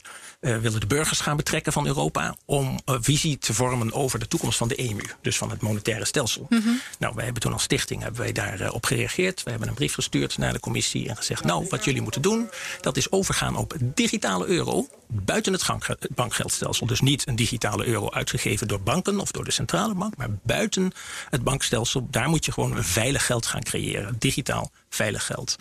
willen de burgers gaan betrekken van Europa om een visie te vormen over de toekomst van de EMU, dus van het monetaire stelsel. Mm -hmm. Nou, wij hebben toen als stichting hebben wij daarop op gereageerd. We hebben een brief gestuurd naar de commissie en gezegd: Nou, wat jullie moeten doen, dat is overgaan op digitale euro buiten het bankgeldstelsel. Dus niet een digitale euro uitgegeven door banken of door de centrale bank, maar buiten het bankstelsel. Daar moet je gewoon een veilig geld gaan creëren, digitaal veilig geld.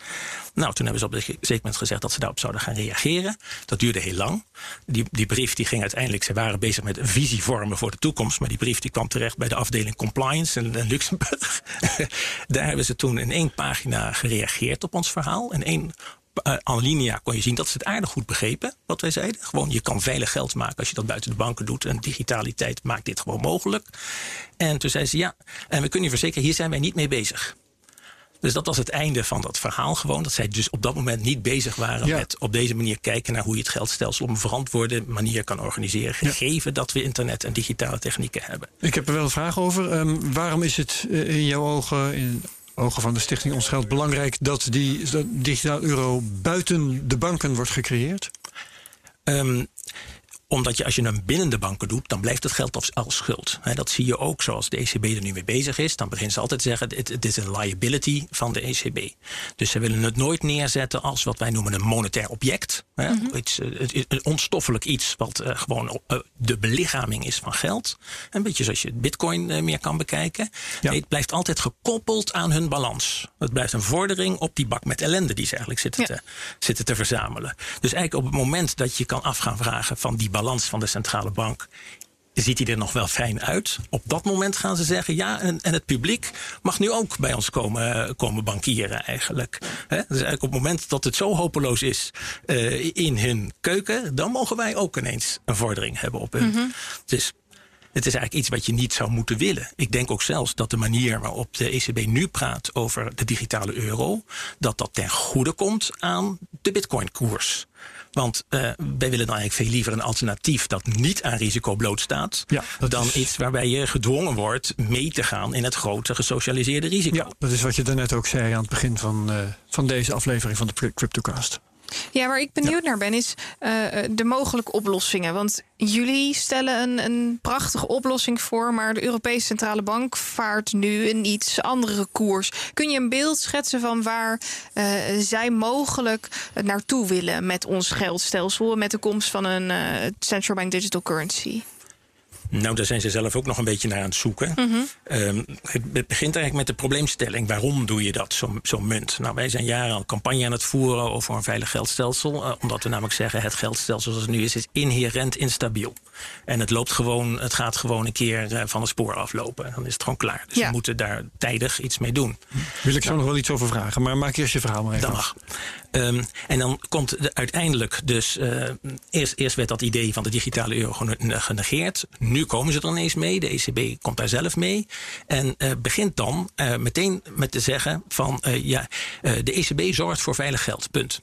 Nou, toen hebben ze op een zeker moment gezegd dat ze daarop zouden gaan reageren. Dat duurde heel lang. Die, die brief die ging uiteindelijk, ze waren bezig met een visie vormen voor de toekomst. Maar die brief die kwam terecht bij de afdeling compliance in, in Luxemburg. Daar hebben ze toen in één pagina gereageerd op ons verhaal. In één uh, Alinea kon je zien dat ze het aardig goed begrepen, wat wij zeiden. Gewoon, je kan veilig geld maken als je dat buiten de banken doet. En digitaliteit maakt dit gewoon mogelijk. En toen zei ze, ja, en we kunnen je verzekeren, hier zijn wij niet mee bezig. Dus dat was het einde van dat verhaal gewoon. Dat zij dus op dat moment niet bezig waren met op deze manier kijken naar hoe je het geldstelsel op een verantwoorde manier kan organiseren. Gegeven dat we internet en digitale technieken hebben. Ik heb er wel een vraag over. Um, waarom is het uh, in jouw ogen, in ogen van de Stichting Ons Geld, belangrijk dat die digitaal euro buiten de banken wordt gecreëerd? Um, omdat je als je hem binnen de banken doet, dan blijft het geld als schuld. dat zie je ook zoals de ECB er nu mee bezig is. Dan begint ze altijd te zeggen, dit, is een liability van de ECB. Dus ze willen het nooit neerzetten als wat wij noemen een monetair object. Mhm. iets, eh, een onstoffelijk iets wat uh, gewoon uh, de belichaming is van geld. Een beetje zoals je bitcoin uh, meer kan bekijken. Nee, het blijft altijd gekoppeld aan hun balans. Het blijft een vordering op die bak met ellende die ze eigenlijk zitten, te, zitten te verzamelen. Dus eigenlijk op het moment dat je kan af gaan vragen van die balans van de centrale bank ziet hij er nog wel fijn uit. Op dat moment gaan ze zeggen ja, en, en het publiek mag nu ook bij ons komen, komen bankieren eigenlijk. He? Dus eigenlijk op het moment dat het zo hopeloos is uh, in hun keuken, dan mogen wij ook ineens een vordering hebben op hun. Mm Dus het is eigenlijk iets wat je niet zou moeten willen. Ik denk ook zelfs dat de manier waarop de ECB nu praat over de digitale euro, dat dat ten goede komt aan de bitcoin-koers. Want uh, wij willen dan eigenlijk veel liever een alternatief dat niet aan risico blootstaat. Ja, dan iets waarbij je gedwongen wordt mee te gaan in het grote gesocialiseerde risico. Ja, dat is wat je daarnet ook zei aan het begin van, uh, van deze aflevering van de CryptoCast. Ja, waar ik benieuwd naar ben, is uh, de mogelijke oplossingen. Want jullie stellen een, een prachtige oplossing voor, maar de Europese Centrale Bank vaart nu een iets andere koers. Kun je een beeld schetsen van waar uh, zij mogelijk naartoe willen met ons geldstelsel, met de komst van een uh, central bank digital currency? Nou, daar zijn ze zelf ook nog een beetje naar aan het zoeken. Mm het begint eigenlijk met de probleemstelling. Waarom doe je dat, zo'n zo munt? Nou, wij zijn jaren al campagne aan het voeren over een veilig geldstelsel. Uh, omdat we namelijk zeggen, het geldstelsel zoals het nu is, is inherent instabiel. En het loopt gewoon, het gaat gewoon een keer uh, van het spoor aflopen. Dan is het gewoon klaar. Dus ja. we moeten daar tijdig iets mee doen. Wil ik zo nou, nog wel iets over vragen, maar maak eerst je verhaal maar even. Dat mag. Um, en dan komt de, uiteindelijk dus. Uh, eerst, eerst werd dat idee van de digitale euro genegeerd. Nu komen ze er ineens mee. De ECB komt daar zelf mee. En uh, begint dan uh, meteen met te zeggen van ja, de ECB zorgt voor veilig geld. Punt.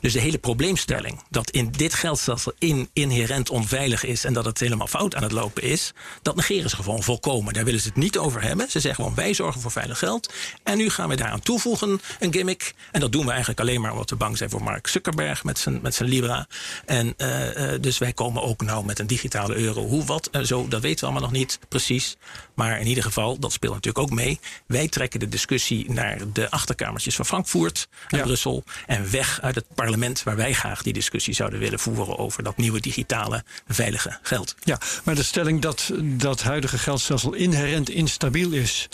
Dus de hele probleemstelling dat in dit geldstelsel in, inherent onveilig is en dat het helemaal fout aan het lopen is, dat negeren ze gewoon volkomen. Daar willen ze het niet over hebben. Ze zeggen gewoon wij zorgen voor veilig geld. En nu gaan we daaraan toevoegen een gimmick. En dat doen we eigenlijk alleen maar omdat we bang zijn voor Mark Zuckerberg met zijn, met zijn Libra. En uh, uh, dus wij komen ook nou met een digitale euro. Hoe, wat, uh, zo, dat weten we allemaal nog niet precies. Maar in ieder geval, dat speelt natuurlijk ook mee. Wij trekken de discussie naar de achterkamertjes van Frankfurt en ja. Brussel. En weg uit het parlement waar wij graag die discussie zouden willen voeren over dat nieuwe digitale veilige geld. Ja, maar de stelling dat dat huidige geldstelsel inherent instabiel is,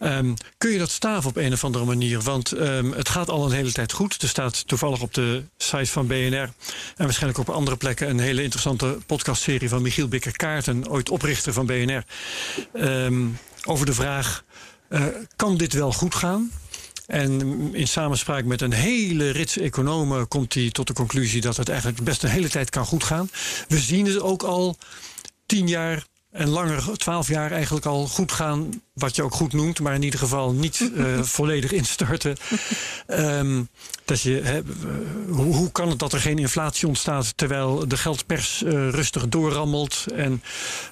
um, kun je dat staven op een of andere manier? Want um, het gaat al een hele tijd goed. Er staat toevallig op de site van BNR en waarschijnlijk op andere plekken een hele interessante podcastserie van Michiel Bikker-Kaarten, ooit oprichter van BNR, um, over de vraag: uh, kan dit wel goed gaan? En in samenspraak met een hele rits economen komt hij tot de conclusie dat het eigenlijk best een hele tijd kan goed gaan. We zien het ook al tien jaar en langer, twaalf jaar eigenlijk al goed gaan. Wat je ook goed noemt, maar in ieder geval niet uh, volledig instorten. Um, dat je, he, hoe, hoe, kan het dat er geen inflatie ontstaat terwijl de geldpers uh, rustig doorrammelt? En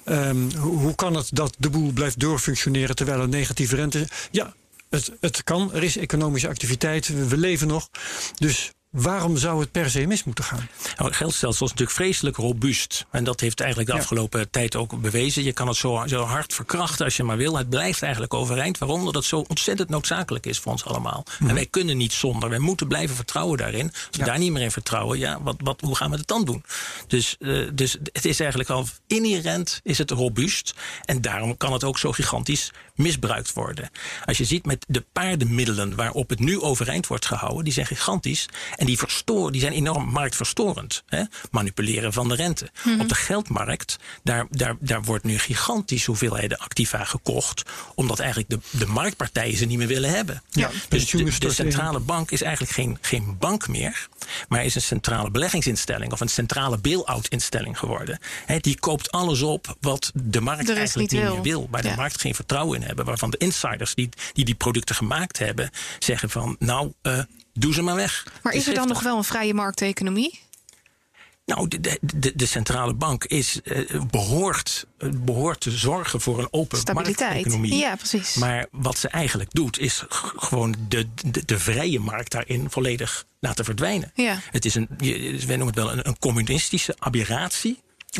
um, hoe, hoe, kan het dat de boel blijft doorfunctioneren terwijl er negatieve rente. Ja, het, het kan, er is economische activiteit, we leven nog. Dus Waarom zou het per se mis moeten gaan? Nou, het geldstelsel is natuurlijk vreselijk robuust. En dat heeft eigenlijk de afgelopen tijd ook bewezen. Je kan het zo, zo, hard verkrachten als je maar wil. Het blijft eigenlijk overeind. Waarom? Omdat het zo ontzettend noodzakelijk is voor ons allemaal. Mm. En wij kunnen niet zonder. Wij moeten blijven vertrouwen daarin. Als we ja. daar niet meer in vertrouwen, ja, wat, wat, hoe gaan we het dan doen? Dus, uh, dus het is eigenlijk al inherent is het robuust. En daarom kan het ook zo gigantisch misbruikt worden. Als je ziet met de paardenmiddelen waarop het nu overeind wordt gehouden, die zijn gigantisch. En die, verstoor, die zijn enorm marktverstorend. Hè? Manipuleren van de rente. Op de geldmarkt, daar, daar, daar wordt nu gigantisch hoeveelheden activa gekocht. Omdat eigenlijk de, de marktpartijen ze niet meer willen hebben. Ja, dus de, centrale bank is eigenlijk geen, geen bank meer. Maar is een centrale beleggingsinstelling of een centrale bail-out instelling geworden. Hè, die koopt alles op wat de markt De eigenlijk niet meer wil. Waar de markt geen vertrouwen in hebben. Waarvan de insiders die die, die producten gemaakt hebben zeggen van nou, eh, doe ze maar weg. Maar is er dan nog wel een vrije markteconomie? Nou, de, de, de, de centrale bank is, eh, behoort, eh, behoort te zorgen voor een open Stabiliteit. markteconomie. Ja, precies. Maar wat ze eigenlijk doet, is gewoon de, de, de vrije markt daarin volledig laten verdwijnen. Ja. Het is een, wij noemen het wel een, een communistische aberratie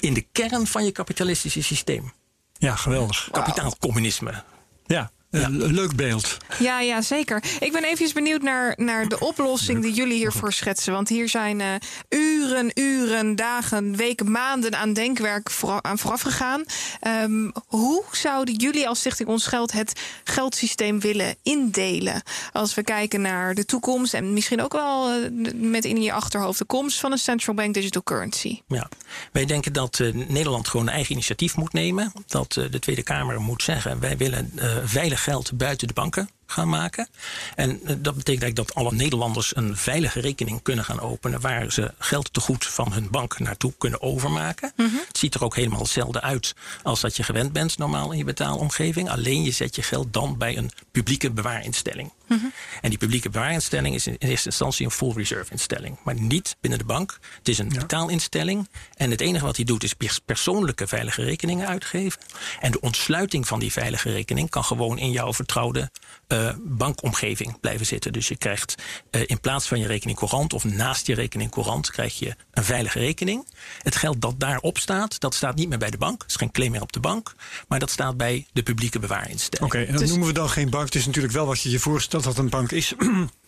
in de kern van je kapitalistische systeem. Ja, geweldig. Kapitaalcommunisme. Ja, een leuk beeld. Ja, ja, zeker. Ik ben even benieuwd naar, naar de oplossing die jullie hiervoor schetsen. Want hier zijn eh, uren, uren, dagen, weken, maanden aan denkwerk voor, aan vooraf gegaan. Ehm, hoe zouden jullie als Stichting Ons Geld het geldsysteem willen indelen? Als we kijken naar de toekomst en misschien ook wel eh, met in je achterhoofd de komst van een central bank digital currency. Ja. Wij denken dat eh, Nederland gewoon een eigen initiatief moet nemen. Dat de Tweede Kamer moet zeggen: wij willen veilig geld buiten de banken gaan maken. En eh, dat betekent eigenlijk dat alle Nederlanders een veilige rekening kunnen gaan openen. waar ze geld te goed van hun bank naartoe kunnen overmaken. Het ziet er ook helemaal hetzelfde uit als dat je gewend bent normaal in je betaalomgeving. Alleen je zet je geld dan bij een publieke bewaarinstelling. En die publieke bewaarinstelling is in eerste instantie een full reserve instelling. Maar niet binnen de bank. Het is een betaalinstelling. En het enige wat hij doet is pers- persoonlijke veilige rekeningen uitgeven. En de ontsluiting van die veilige rekening kan gewoon in jouw vertrouwde eh, bankomgeving blijven zitten. Dus je krijgt eh, in plaats van je rekening courant of naast je rekening courant krijg je een veilige rekening. Het geld dat daarop staat, dat staat niet meer bij de bank. Het is geen claim meer op de bank. Maar dat staat bij de publieke bewaarinstelling. Oké, en dat Dus- noemen we dan geen bank. Het is natuurlijk wel wat je je voorstelt dat een bank is.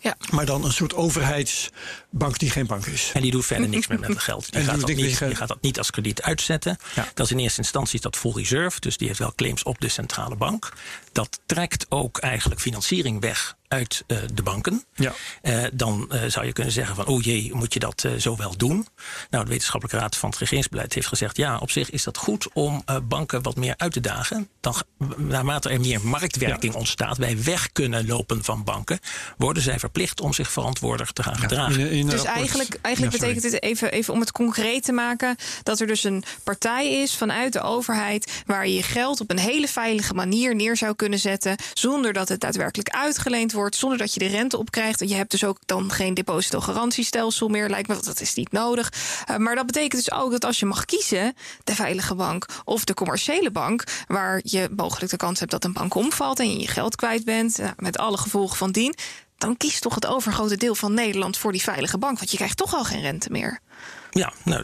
Ja. maar dan een soort overheidsbank die geen bank is. En die doet verder niks meer met het geld. Die En gaat, dat niet, geld. die gaat dat niet als krediet uitzetten. Ja. Dat is in eerste instantie is dat full reserve. Dus die heeft wel claims op de centrale bank. Dat trekt ook eigenlijk financiering weg uit eh, de banken. Ja. Eh, dan eh, zou je kunnen zeggen van, oh jee, moet je dat eh, zo wel doen? Nou, de wetenschappelijke raad van het regeringsbeleid heeft gezegd, ja, op zich is dat goed om eh, banken wat meer uit te dagen. Dan, naarmate er meer marktwerking ontstaat, wij weg kunnen lopen van banken, worden zij verplicht om zich verantwoordelijk te gaan gedragen. In- in een Dus rapport- eigenlijk, eigenlijk betekent het even, even om het concreet te maken: dat er dus een partij is vanuit de overheid. waar je je geld op een hele veilige manier neer zou kunnen zetten. zonder dat het daadwerkelijk uitgeleend wordt. zonder dat je de rente opkrijgt. En je hebt dus ook dan geen depositogarantiestelsel meer. Lijkt me, want dat is niet nodig. Uh, maar dat betekent dus ook dat als je mag kiezen: de veilige bank of de commerciële bank. waar je mogelijk de kans hebt dat een bank omvalt. en je je geld kwijt bent. nou, met alle gevolgen van dien dan kiest toch het overgrote deel van Nederland voor die veilige bank. Want je krijgt toch al geen rente meer. Ja, nou,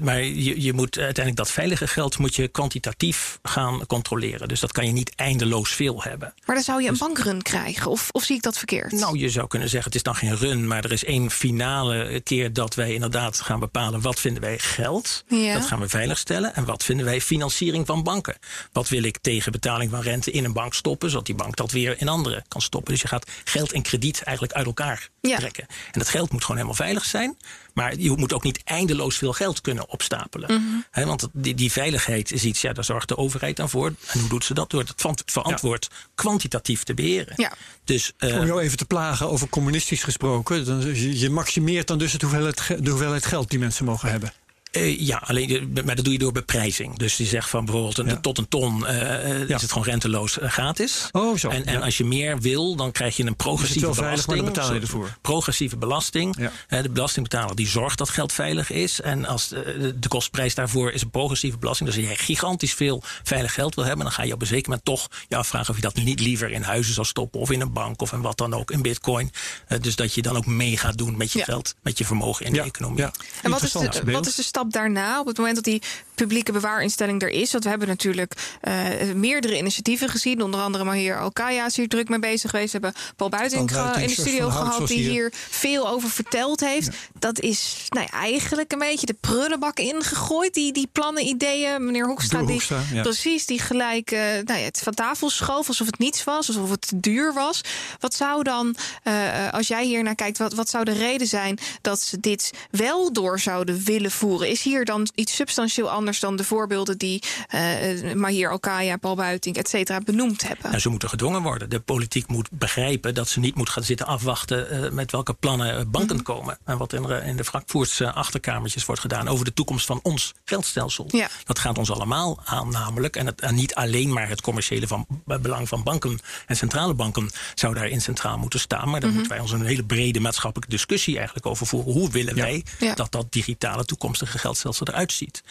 maar je, je moet uiteindelijk dat veilige geld moet je kwantitatief gaan controleren. Dus dat kan je niet eindeloos veel hebben. Maar dan zou je een bankrun krijgen. Of, of zie ik dat verkeerd? Nou, je zou kunnen zeggen, het is dan geen run, maar er is één finale keer dat wij inderdaad gaan bepalen wat vinden wij geld. Ja. Dat gaan we veiligstellen. En wat vinden wij financiering van banken? Wat wil ik tegen betaling van rente in een bank stoppen, zodat die bank dat weer in andere kan stoppen. Dus je gaat geld en krediet eigenlijk uit elkaar Ja. trekken. En dat geld moet gewoon helemaal veilig zijn. Maar je moet ook niet eindeloos veel geld kunnen opstapelen. Mhm. Hè, want die, die veiligheid is iets, ja, daar zorgt de overheid aan voor. En hoe doet ze dat? Door het verantwoord kwantitatief te beheren. Ja. Dus, eh, Om jou even te plagen over communistisch gesproken. Dan, je, je maximeert dan dus het hoeveelheid, ge- de hoeveelheid geld die mensen mogen hebben. Eh, ja, alleen, eh, maar dat doe je door beprijzing. Dus die zegt van bijvoorbeeld een, Ja. tot een ton eh, Ja. is het gewoon renteloos gratis. Oh, zo. En, en Ja. als je meer wil, dan krijg je een progressieve wel veilig, maar dan belasting. betaal je ervoor. Progressieve belasting. Ja. De belastingbetaler die zorgt dat geld veilig is. En als de, de kostprijs daarvoor is een progressieve belasting. Dus als je gigantisch veel veilig geld wil hebben, dan ga je op een zeker moment toch je afvragen of je dat niet liever in huizen zal stoppen. Of in een bank of in wat dan ook, in bitcoin. Dus dat je dan ook mee gaat doen met je Ja. geld, met je vermogen in Ja, de economie. ja. en wat is, de, wat is de stap daarna? Op het moment dat die publieke bewaarinstelling er is. Want we hebben natuurlijk uh, meerdere initiatieven gezien. Onder andere maar hier Alkaya is hier druk mee bezig geweest. We hebben Paul Buitink in de studio gehad die hier. veel over verteld heeft. Dat is nou ja, eigenlijk een beetje de prullenbak ingegooid. Die, die plannen, ideeën. Meneer Hoekstra, die, precies, die gelijk uh, nou ja, het van tafel schoof alsof het niets was, alsof het te duur was. Wat zou dan, uh, als jij hier naar kijkt, wat, wat zou de reden zijn dat ze dit wel door zouden willen voeren? Is hier dan iets substantieel anders dan de voorbeelden die uh, Mahir Paul Buiting, et cetera, benoemd hebben? Nou, ze moeten gedwongen worden. De politiek moet begrijpen dat ze niet moet gaan zitten afwachten uh, met welke plannen banken mhm. komen. En wat in de, in de Frankfurtse achterkamertjes wordt gedaan over de toekomst van ons geldstelsel. Ja. Dat gaat ons allemaal aan, namelijk. En, het, en niet alleen maar het commerciële van, belang van banken en centrale banken zou daarin centraal moeten staan. Maar dan mhm. moeten wij ons een hele brede maatschappelijke discussie eigenlijk over voeren. Hoe willen wij dat dat digitale toekomstige geldstelsel eruit ziet?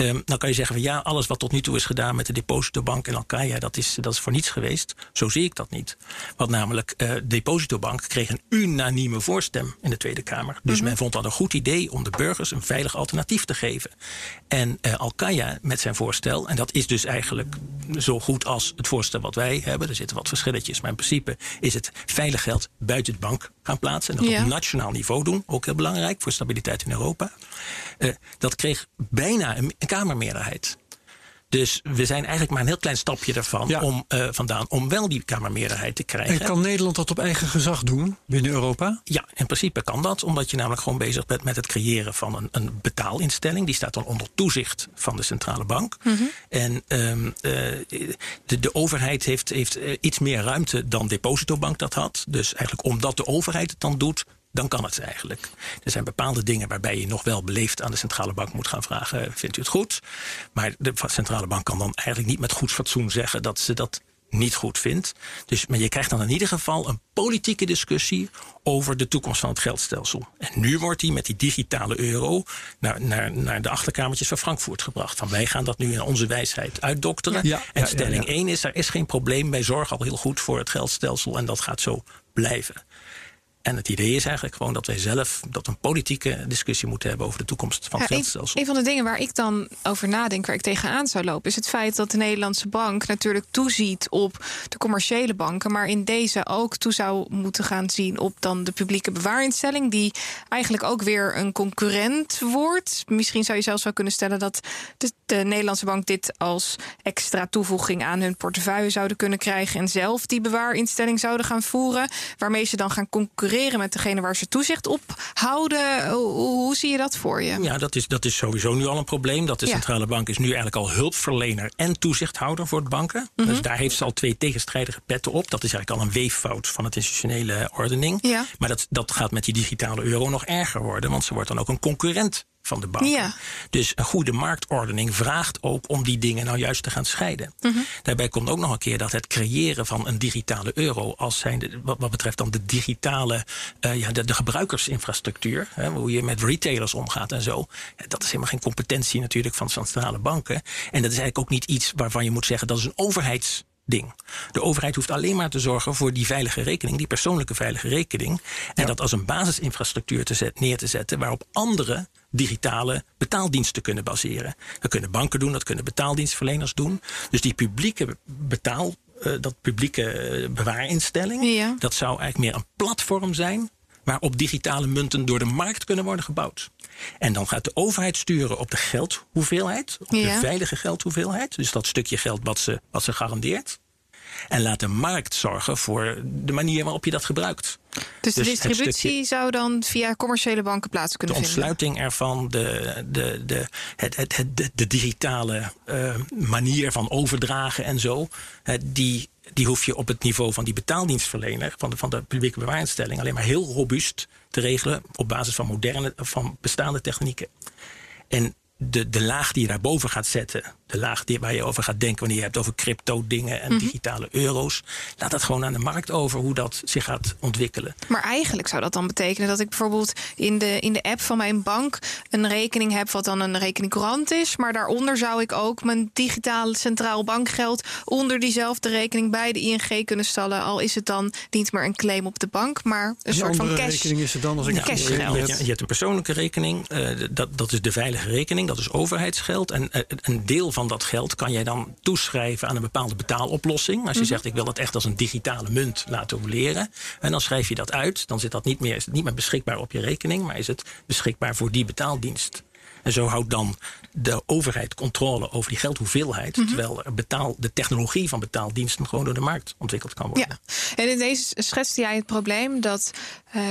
Um, dan kan je zeggen van ja, alles wat tot nu toe is gedaan met de depositobank en Alkaya, dat is, dat is voor niets geweest. Zo zie ik dat niet. Want namelijk, uh, depositobank kreeg een unanieme voorstem in de Tweede Kamer. Dus mhm. men vond dat een goed idee om de burgers een veilig alternatief te geven. En uh, Alkaya met zijn voorstel, en dat is dus eigenlijk zo goed als het voorstel wat wij hebben. Er zitten wat verschilletjes, maar in principe is het veilig geld buiten de bank gaan plaatsen. En dat op nationaal niveau doen. Ook heel belangrijk voor stabiliteit in Europa. Uh, dat kreeg bijna een Kamermeerderheid. Dus we zijn eigenlijk maar een heel klein stapje ervan om, uh, vandaan om wel die Kamermeerderheid te krijgen. En kan Nederland dat op eigen gezag doen binnen Europa? Ja, in principe kan dat, omdat je namelijk gewoon bezig bent met het creëren van een, een betaalinstelling. Die staat dan onder toezicht van de centrale bank. Mhm. En um, uh, de, de overheid heeft, heeft uh, iets meer ruimte dan Depositobank dat had. Dus eigenlijk omdat de overheid het dan doet, dan kan het eigenlijk. Er zijn bepaalde dingen waarbij je nog wel beleefd aan de centrale bank moet gaan vragen: vindt u het goed? Maar de centrale bank kan dan eigenlijk niet met goed fatsoen zeggen dat ze dat niet goed vindt. Dus, maar je krijgt dan in ieder geval een politieke discussie over de toekomst van het geldstelsel. En nu wordt die met die digitale euro naar, naar, naar de achterkamertjes van Frankfurt gebracht. Van wij gaan dat nu in onze wijsheid uitdokteren. Ja, en stelling 1 is, er is geen probleem. Wij zorgen al heel goed voor het geldstelsel en dat gaat zo blijven. En het idee is eigenlijk gewoon dat wij zelf dat een politieke discussie moeten hebben over de toekomst van het geldstelsel. Een, van de dingen waar ik dan over nadenk, waar ik tegenaan zou lopen, is het feit dat de Nederlandse bank natuurlijk toeziet op de commerciële banken, maar in deze ook toe zou moeten gaan zien op dan de publieke bewaarinstelling, die eigenlijk ook weer een concurrent wordt. Misschien zou je zelfs wel kunnen stellen dat de, de Nederlandse bank dit als extra toevoeging aan hun portefeuille zouden kunnen krijgen en zelf die bewaarinstelling zouden gaan voeren, waarmee ze dan gaan concurreren met degene waar ze toezicht op houden. Hoe, hoe, zie je dat voor je? Ja, dat is, dat is sowieso nu al een probleem. Dat de centrale bank is nu eigenlijk al hulpverlener en toezichthouder voor de banken. Mhm. Dus daar heeft ze al twee tegenstrijdige petten op. Dat is eigenlijk al een weeffout van het institutionele ordening. Ja. Maar dat, dat gaat met die digitale euro nog erger worden. Want ze wordt dan ook een concurrent van de bank. Ja. Dus een goede marktordening vraagt ook om die dingen nou juist te gaan scheiden. Mhm. Daarbij komt ook nog een keer dat het creëren van een digitale euro, als zijn wat, wat betreft dan de digitale, uh, ja, de, de, gebruikersinfrastructuur, hè, hoe je met retailers omgaat en zo, dat is helemaal geen competentie natuurlijk van centrale banken. En dat is eigenlijk ook niet iets waarvan je moet zeggen dat is een overheids ding. De overheid hoeft alleen maar te zorgen voor die veilige rekening, die persoonlijke veilige rekening. En dat als een basisinfrastructuur te zet, neer te zetten waarop andere digitale betaaldiensten kunnen baseren. Dat kunnen banken doen, dat kunnen betaaldienstverleners doen. Dus die publieke betaal, uh, dat publieke uh, bewaarinstelling, dat zou eigenlijk meer een platform zijn waarop digitale munten door de markt kunnen worden gebouwd. En dan gaat de overheid sturen op de geldhoeveelheid, op de veilige geldhoeveelheid. Dus dat stukje geld wat ze, wat ze garandeert. En laat de markt zorgen voor de manier waarop je dat gebruikt. Dus, de dus distributie zou dan via commerciële banken plaats kunnen vinden? De ontsluiting ervan, de, de, de, het, het, het, de, de digitale uh, manier van overdragen en zo, die, die hoef je op het niveau van die betaaldienstverlener, van de, van de publieke bewaarinstelling, alleen maar heel robuust te regelen op basis van moderne, van bestaande technieken. En de, de laag die je daarboven gaat zetten, de laag die, waar je over gaat denken wanneer je hebt over crypto-dingen en mhm. digitale euro's, laat dat gewoon aan de markt over hoe dat zich gaat ontwikkelen. Maar eigenlijk zou dat dan betekenen dat ik bijvoorbeeld in de, in de app van mijn bank een rekening heb, wat dan een rekening courant is, maar daaronder zou ik ook mijn digitale centraal bankgeld onder diezelfde rekening bij de ING kunnen stallen. Al is het dan niet meer een claim op de bank, maar een, soort van cash. rekening is het dan als ik cashgeld. Je, je, hebt een persoonlijke rekening, uh, dat, dat is de veilige rekening dat is overheidsgeld. En eh, een deel van dat geld kan jij dan toeschrijven aan een bepaalde betaaloplossing. Als je Mhm. zegt, ik wil dat echt als een digitale munt laten roleren. En dan schrijf je dat uit. Dan zit dat niet meer, is het niet meer beschikbaar op je rekening, maar is het beschikbaar voor die betaaldienst. En zo houdt dan de overheid controle over die geldhoeveelheid. Mhm. Terwijl er betaal, de technologie van betaaldiensten gewoon door de markt ontwikkeld kan worden. Ja, en in deze schetste jij het probleem dat eh,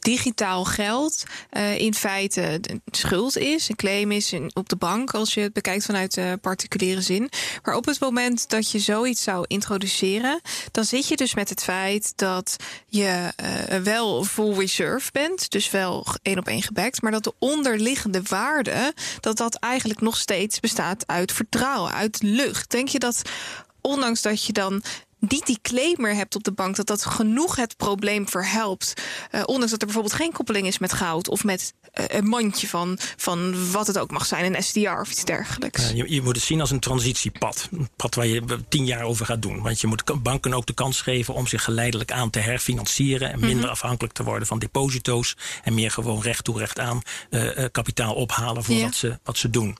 digitaal geld eh, in feite een schuld is, een claim is op de bank, als je het bekijkt vanuit de particuliere zin. Maar op het moment dat je zoiets zou introduceren, dan zit je dus met het feit dat je eh, wel full reserve bent, dus wel één op één gebackt, maar dat de onderliggende waarde, dat dat eigenlijk nog steeds bestaat uit vertrouwen, uit lucht. Denk je dat ondanks dat je dan niet die claimer hebt op de bank, dat dat genoeg het probleem verhelpt. Eh, ondanks dat er bijvoorbeeld geen koppeling is met goud of met eh, een mandje van, van wat het ook mag zijn, een SDR of iets dergelijks. Ja, je, je moet het zien als een transitiepad. Een pad waar je tien jaar over gaat doen. Want je moet banken ook de kans geven om zich geleidelijk aan te herfinancieren. En minder afhankelijk te worden van deposito's. En meer gewoon recht toe recht aan eh, kapitaal ophalen voor Ja. wat, ze, wat ze doen.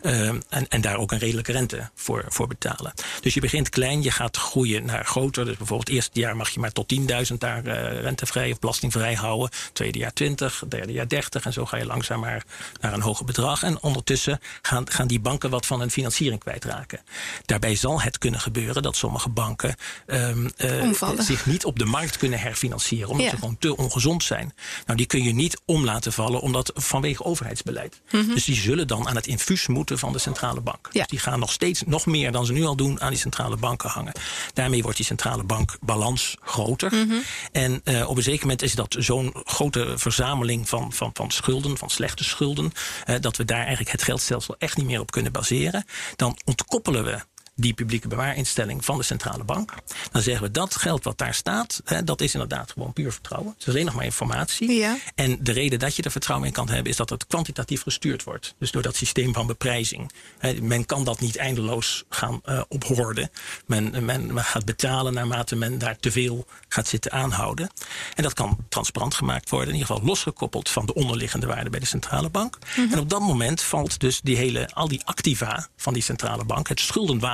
Eh, en, en daar ook een redelijke rente voor, voor betalen. Dus je begint klein, je gaat groeien naar groter. Dus bijvoorbeeld het eerste jaar mag je maar tot 10.000 daar eh, rentevrij of belastingvrij houden. Tweede jaar 20, derde jaar 30. En zo ga je langzaam maar naar een hoger bedrag. En ondertussen gaan, gaan die banken wat van hun financiering kwijtraken. Daarbij zal het kunnen gebeuren dat sommige banken ehm, eh, zich niet op de markt kunnen herfinancieren. Omdat Ja. ze gewoon te ongezond zijn. Nou, die kun je niet om laten vallen omdat vanwege overheidsbeleid. Dus die zullen dan aan het infuus moeten van de centrale bank. Ja. Dus die gaan nog steeds nog meer dan ze nu al doen aan die centrale banken hangen. Daarmee wordt die centrale bankbalans groter. En eh, op een zeker moment is dat zo'n grote verzameling van, van, van schulden, van slechte schulden, eh, dat we daar eigenlijk het geldstelsel echt niet meer op kunnen baseren. Dan ontkoppelen we die publieke bewaarinstelling van de centrale bank. Dan zeggen we dat geld wat daar staat, hè, dat is inderdaad gewoon puur vertrouwen. Het is alleen nog maar informatie. Ja. En de reden dat je er vertrouwen in kan hebben, is dat het kwantitatief gestuurd wordt. Dus door dat systeem van beprijzing. Hè, men kan dat niet eindeloos gaan eh ophorden. Men, men, men gaat betalen naarmate men daar te veel gaat zitten aanhouden. En dat kan transparant gemaakt worden, in ieder geval losgekoppeld van de onderliggende waarde bij de centrale bank. En op dat moment valt dus die hele, al die activa van die centrale bank, het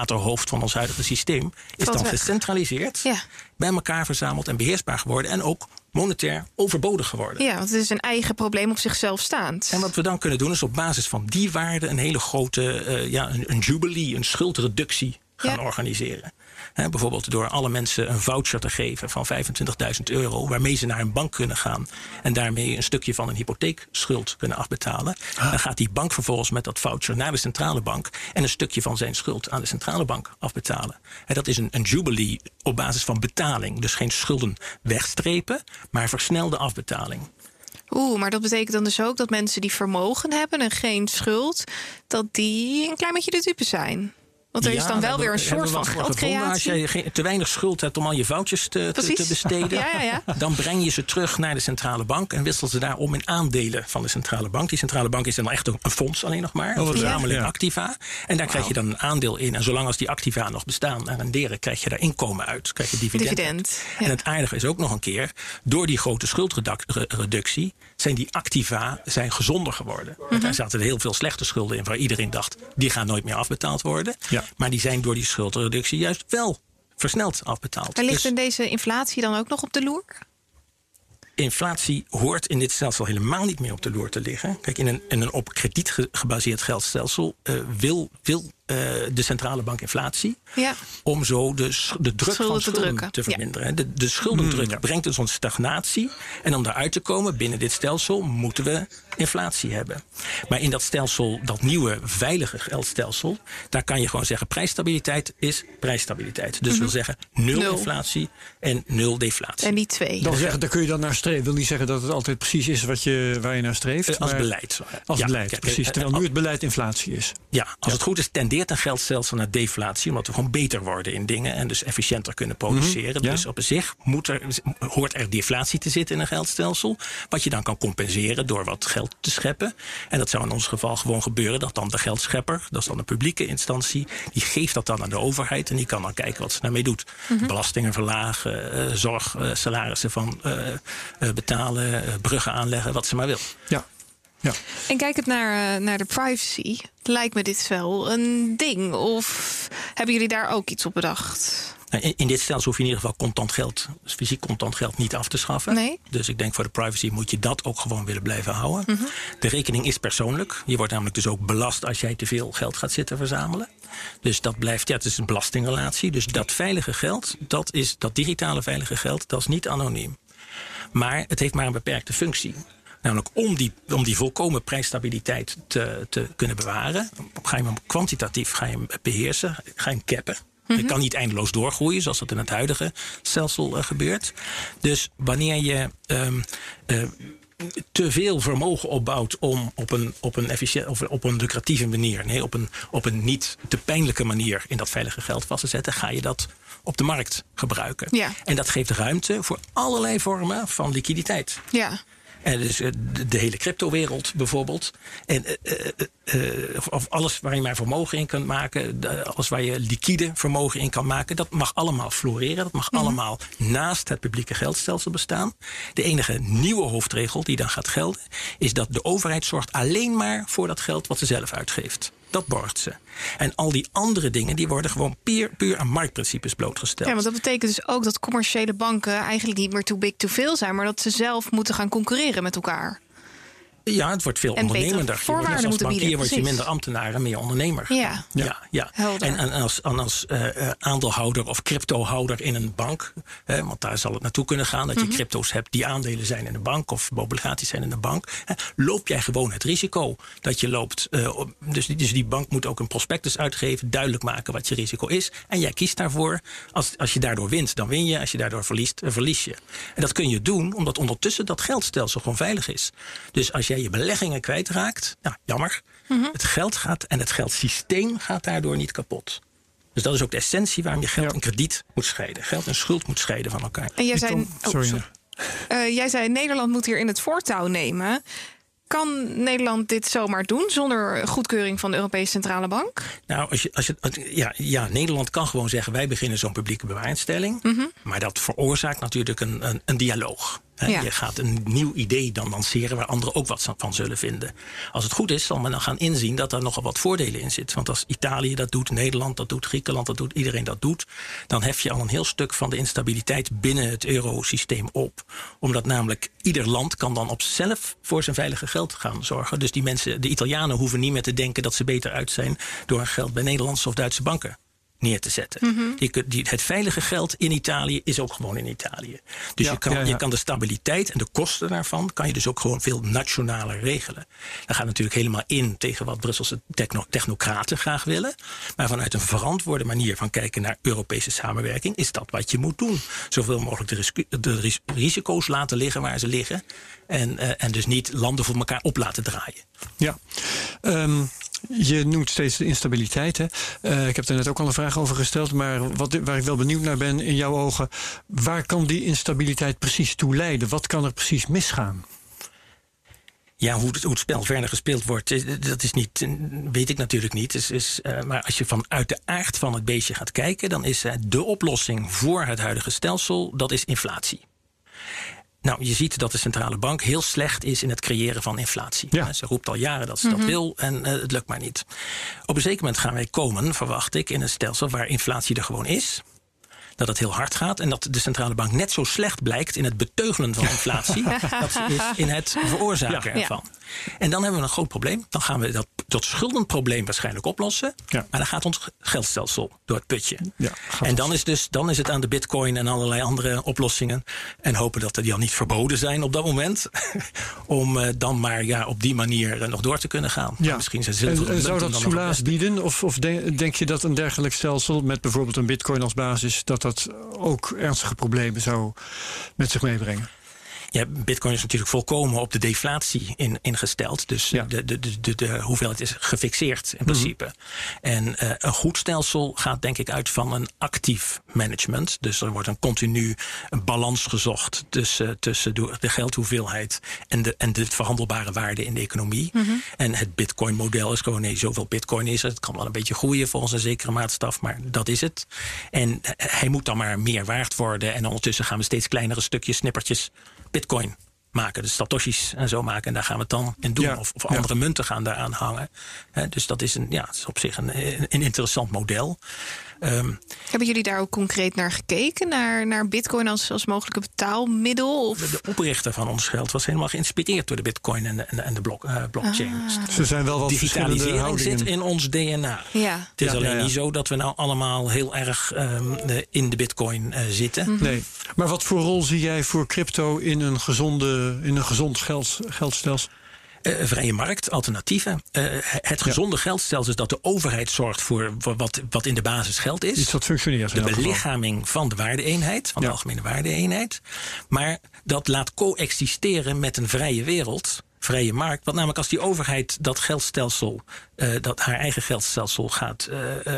schuldenwaterhoofd van ons huidige systeem, is Valt dan weg. gecentraliseerd, Ja. bij elkaar verzameld en beheersbaar geworden. En ook monetair overbodig geworden. Ja, want het is een eigen probleem op zichzelf staand. En wat we dan kunnen doen is op basis van die waarde een hele grote eh, ja, een, een jubilee, een schuldreductie gaan Ja. organiseren. Bijvoorbeeld door alle mensen een voucher te geven van 25.000 euro, waarmee ze naar een bank kunnen gaan en daarmee een stukje van een hypotheekschuld kunnen afbetalen. Dan gaat die bank vervolgens met dat voucher naar de centrale bank en een stukje van zijn schuld aan de centrale bank afbetalen. En dat is een, een jubilee op basis van betaling. Dus geen schulden wegstrepen, maar versnelde afbetaling. Oeh, maar dat betekent dan dus ook dat mensen die vermogen hebben en geen schuld, dat die een klein beetje de dupe zijn. Want er is dan daar wel weer een soort van gevonden. Als geldcreatie. je te weinig schuld hebt om al je foutjes te, te, besteden, Ja, ja, ja. dan breng je ze terug naar de centrale bank en wisselt ze daarom in aandelen van de centrale bank. Die centrale bank is dan echt een een fonds alleen nog maar, een wat verzameling ja. activa. En daar krijg je dan een aandeel in. En zolang als die activa nog bestaan en renderen, krijg je daar inkomen uit. Krijg je dividend. Dividend, ja. En het aardige is ook nog een keer, door die grote schuldreductie zijn die activa zijn gezonder geworden. Mhm. Want Daar zaten er heel veel slechte schulden in waar iedereen dacht, die gaan nooit meer afbetaald worden. Ja. Maar die zijn door die schuldreductie juist wel versneld afbetaald. Maar ligt Dus in deze inflatie dan ook nog op de loer? inflatie hoort in dit stelsel helemaal niet meer op de loer te liggen. Kijk, in een, in een op krediet ge- gebaseerd geldstelsel eh, wil, wil de centrale bank inflatie. Ja. Om zo de, de druk Schulden van te schulden drukken. te Ja. verminderen. De, de schuldendruk brengt dus ons stagnatie. En om daaruit te komen binnen dit stelsel moeten we inflatie hebben. Maar in dat stelsel, dat nieuwe veilige geldstelsel, daar kan je gewoon zeggen: prijsstabiliteit is prijsstabiliteit. Dus wil zeggen nul, Mhm. Nul. inflatie en nul deflatie. En die twee. Dan zeggen, daar kun je dan naar streven. wil niet zeggen dat het altijd precies is wat je, waar je naar streeft. Eh, als maar beleid. Als Ja, beleid, kijk, precies. eh, Terwijl eh, nu het beleid inflatie is. Ja, als het goed is, tendeert een geldstelsel naar deflatie, omdat we gewoon beter worden in dingen en dus efficiënter kunnen produceren. Mhm, ja. Dus op zich moet er, hoort er deflatie te zitten in een geldstelsel, wat je dan kan compenseren door wat geld te scheppen. En dat zou in ons geval gewoon gebeuren dat dan de geldschepper, dat is dan een publieke instantie, die geeft dat dan aan de overheid en die kan dan kijken wat ze daarmee doet. Mhm. Belastingen verlagen, eh, zorg, eh, salarissen van eh, eh, betalen, bruggen aanleggen, wat ze maar wil. Ja. Ja. En kijk het naar, eh, naar de privacy. Lijkt me dit wel een ding? Of hebben jullie daar ook iets op bedacht? Nou, In, dit stelsel hoef je in ieder geval contant geld, dus fysiek contant geld, niet af te schaffen. Nee. Dus ik denk voor de privacy moet je dat ook gewoon willen blijven houden. De rekening is persoonlijk. Je wordt namelijk dus ook belast als jij te veel geld gaat zitten verzamelen. Dus dat blijft, ja, het is een belastingrelatie. Dus dat veilige geld, dat is dat digitale veilige geld, dat is niet anoniem. Maar het heeft maar een beperkte functie. Namelijk om die, om die volkomen prijsstabiliteit te, te kunnen bewaren, ga je hem kwantitatief ga je hem beheersen, ga je hem cappen. Je kan niet eindeloos doorgroeien, zoals dat in het huidige stelsel eh, gebeurt. Dus wanneer je ehm, eh, te veel vermogen opbouwt om op een, op een, efficiënt, of op een lucratieve manier, nee, op een, op een niet te pijnlijke manier in dat veilige geld vast te zetten, ga je dat op de markt gebruiken. Ja. En dat geeft ruimte voor allerlei vormen van liquiditeit. Ja. En dus eh, de, hele cryptowereld bijvoorbeeld. En eh, eh, of, alles waar je maar vermogen in kunt maken. alles waar je liquide vermogen in kan maken. Dat mag allemaal floreren. Dat mag allemaal naast het publieke geldstelsel bestaan. De enige nieuwe hoofdregel die dan gaat gelden. Is dat de overheid zorgt alleen maar voor dat geld wat ze zelf uitgeeft. Dat borgt ze. En al die andere dingen die worden gewoon puur, puur aan marktprincipes blootgesteld. ja, want dat betekent dus ook dat commerciële banken eigenlijk niet meer too big to veel zijn, maar dat ze zelf moeten gaan concurreren met elkaar. Ja, het wordt veel En ondernemender. Je wordt net als moeten bankier bieden, word je minder ambtenaar en meer ondernemer. Ja. ja, ja. En, en als, en als eh, eh, aandeelhouder of cryptohouder in een bank, hè, want daar zal het naartoe kunnen gaan, dat je Mhm. crypto's hebt die aandelen zijn in een bank of obligaties zijn in een bank, hè, loop jij gewoon het risico dat je loopt. eh, op- dus, die- dus die bank moet ook een prospectus uitgeven, duidelijk maken wat je risico is. En jij kiest daarvoor. Als, als je daardoor wint, dan win je. Als je daardoor verliest, dan verlies je. En dat kun je doen omdat ondertussen dat geldstelsel gewoon veilig is. Dus als jij je beleggingen kwijtraakt, nou jammer. Mhm. Het geld gaat en het geldsysteem gaat daardoor niet kapot. Dus dat is ook de essentie waarom je geld Ja. en krediet moet scheiden. Geld en schuld moet scheiden van elkaar. En jij zei, oh, sorry. sorry. Eh, jij zei Nederland moet hier in het voortouw nemen. Kan Nederland dit zomaar doen zonder goedkeuring van de Europese Centrale Bank? Nou, als je, als je, ja, ja, Nederland kan gewoon zeggen: wij beginnen zo'n publieke bewaarinstelling. Maar dat veroorzaakt natuurlijk een, een, een dialoog. Ja. Je gaat een nieuw idee dan lanceren waar anderen ook wat van zullen vinden. Als het goed is, zal men dan gaan inzien dat er nogal wat voordelen in zitten. Want als Italië dat doet, Nederland dat doet, Griekenland dat doet, iedereen dat doet, dan hef je al een heel stuk van de instabiliteit binnen het eurosysteem op. Omdat namelijk ieder land kan dan op zelf voor zijn veilige geld gaan zorgen. Dus die mensen, de Italianen, hoeven niet meer te denken dat ze beter uit zijn door hun geld bij Nederlandse of Duitse banken neer te zetten. Die kun- die, het veilige geld in Italië is ook gewoon in Italië. Dus Ja, je, kan, ja, ja. je kan de stabiliteit en de kosten daarvan... kan je dus ook gewoon veel nationaler regelen. Dat gaat natuurlijk helemaal in tegen wat Brusselse techno- technocraten graag willen. Maar vanuit een verantwoorde manier van kijken naar Europese samenwerking... is dat wat je moet doen. Zoveel mogelijk de, de ris- risico's laten liggen waar ze liggen. En, eh, en dus niet landen voor elkaar op laten draaien. Ja. Ehm, je noemt steeds de instabiliteit. Eh, ik heb er net ook al een vraag over gesteld. Maar wat, waar ik wel benieuwd naar ben in jouw ogen. Waar kan die instabiliteit precies toe leiden? Wat kan er precies misgaan? Ja, hoe het, spel verder gespeeld wordt, is- dat is niet, weet ik natuurlijk niet. Is, is, eh, maar als je vanuit de aard van het beestje gaat kijken, dan is eh, de oplossing voor het huidige stelsel, dat is inflatie. Nou, je ziet dat de centrale bank heel slecht is in het creëren van inflatie. Ja. Ze roept al jaren dat ze dat wil en eh, het lukt maar niet. Op een zeker moment gaan wij komen, verwacht ik, in een stelsel waar inflatie er gewoon is. Dat het heel hard gaat en dat de centrale bank net zo slecht blijkt in het beteugelen van inflatie. dat ze is in het veroorzaken Ja. ervan. En dan hebben we een groot probleem. Dan gaan we dat, dat schuldenprobleem waarschijnlijk oplossen. Ja. Maar dan gaat ons geldstelsel door het putje. Ja, en dan is, dus, dan is het aan de bitcoin en allerlei andere oplossingen. En hopen dat die al niet verboden zijn op dat moment. Om eh, dan maar ja, op die manier eh, nog door te kunnen gaan. Misschien zijn zilveren en zou munten dat soelaas bieden? Of, of de- denk je dat een dergelijk stelsel met bijvoorbeeld een bitcoin als basis... dat dat ook ernstige problemen zou met zich meebrengen? Ja, Bitcoin is natuurlijk volkomen op de deflatie in, ingesteld. Dus Ja. Mhm. de, de, de, de, de hoeveelheid is gefixeerd in principe. En eh, een goed stelsel gaat denk ik uit van een actief management. Dus er wordt een continu balans gezocht tussen, tussen de geldhoeveelheid en de, en de verhandelbare waarde in de economie. Mhm. En het Bitcoin-model is gewoon nee, zoveel Bitcoin is er. Het kan wel een beetje groeien volgens een zekere maatstaf, maar dat is het. En hij moet dan maar meer waard worden. En ondertussen gaan we steeds kleinere stukjes, snippertjes Bitcoin maken. Dus satoshis en zo maken. En daar gaan we het dan in doen. Ja. Of, of andere munten gaan daaraan hangen. Dus dat is, een, ja, is op zich een, een interessant model. Ehm, Hebben jullie daar ook concreet naar gekeken? Naar, naar bitcoin als, als mogelijke betaalmiddel? Of? de, de oprichter van ons geld was helemaal geïnspireerd door de bitcoin en de, en de, blok, eh, blockchain. Dus Ze zijn wel wat Digitalisering houdingen. zit in ons DNA. Ja. Het is Ja, alleen ja, ja. niet zo dat we nou allemaal heel erg ehm, eh, in de bitcoin eh, zitten. Nee. Maar wat voor rol zie jij voor crypto in een, gezonde, in een gezond geld, geldstelsel? Eh, vrije markt, alternatieven. Eh, het gezonde geldstelsel is dat de overheid zorgt voor wat, wat in de basis geld is. Iets wat functioneert. de belichaming van de waardeeenheid, van de Ja. algemene waardeeenheid. Maar dat laat coexisteren met een vrije wereld, vrije markt. Want namelijk als die overheid dat geldstelsel, eh, dat haar eigen geldstelsel gaat,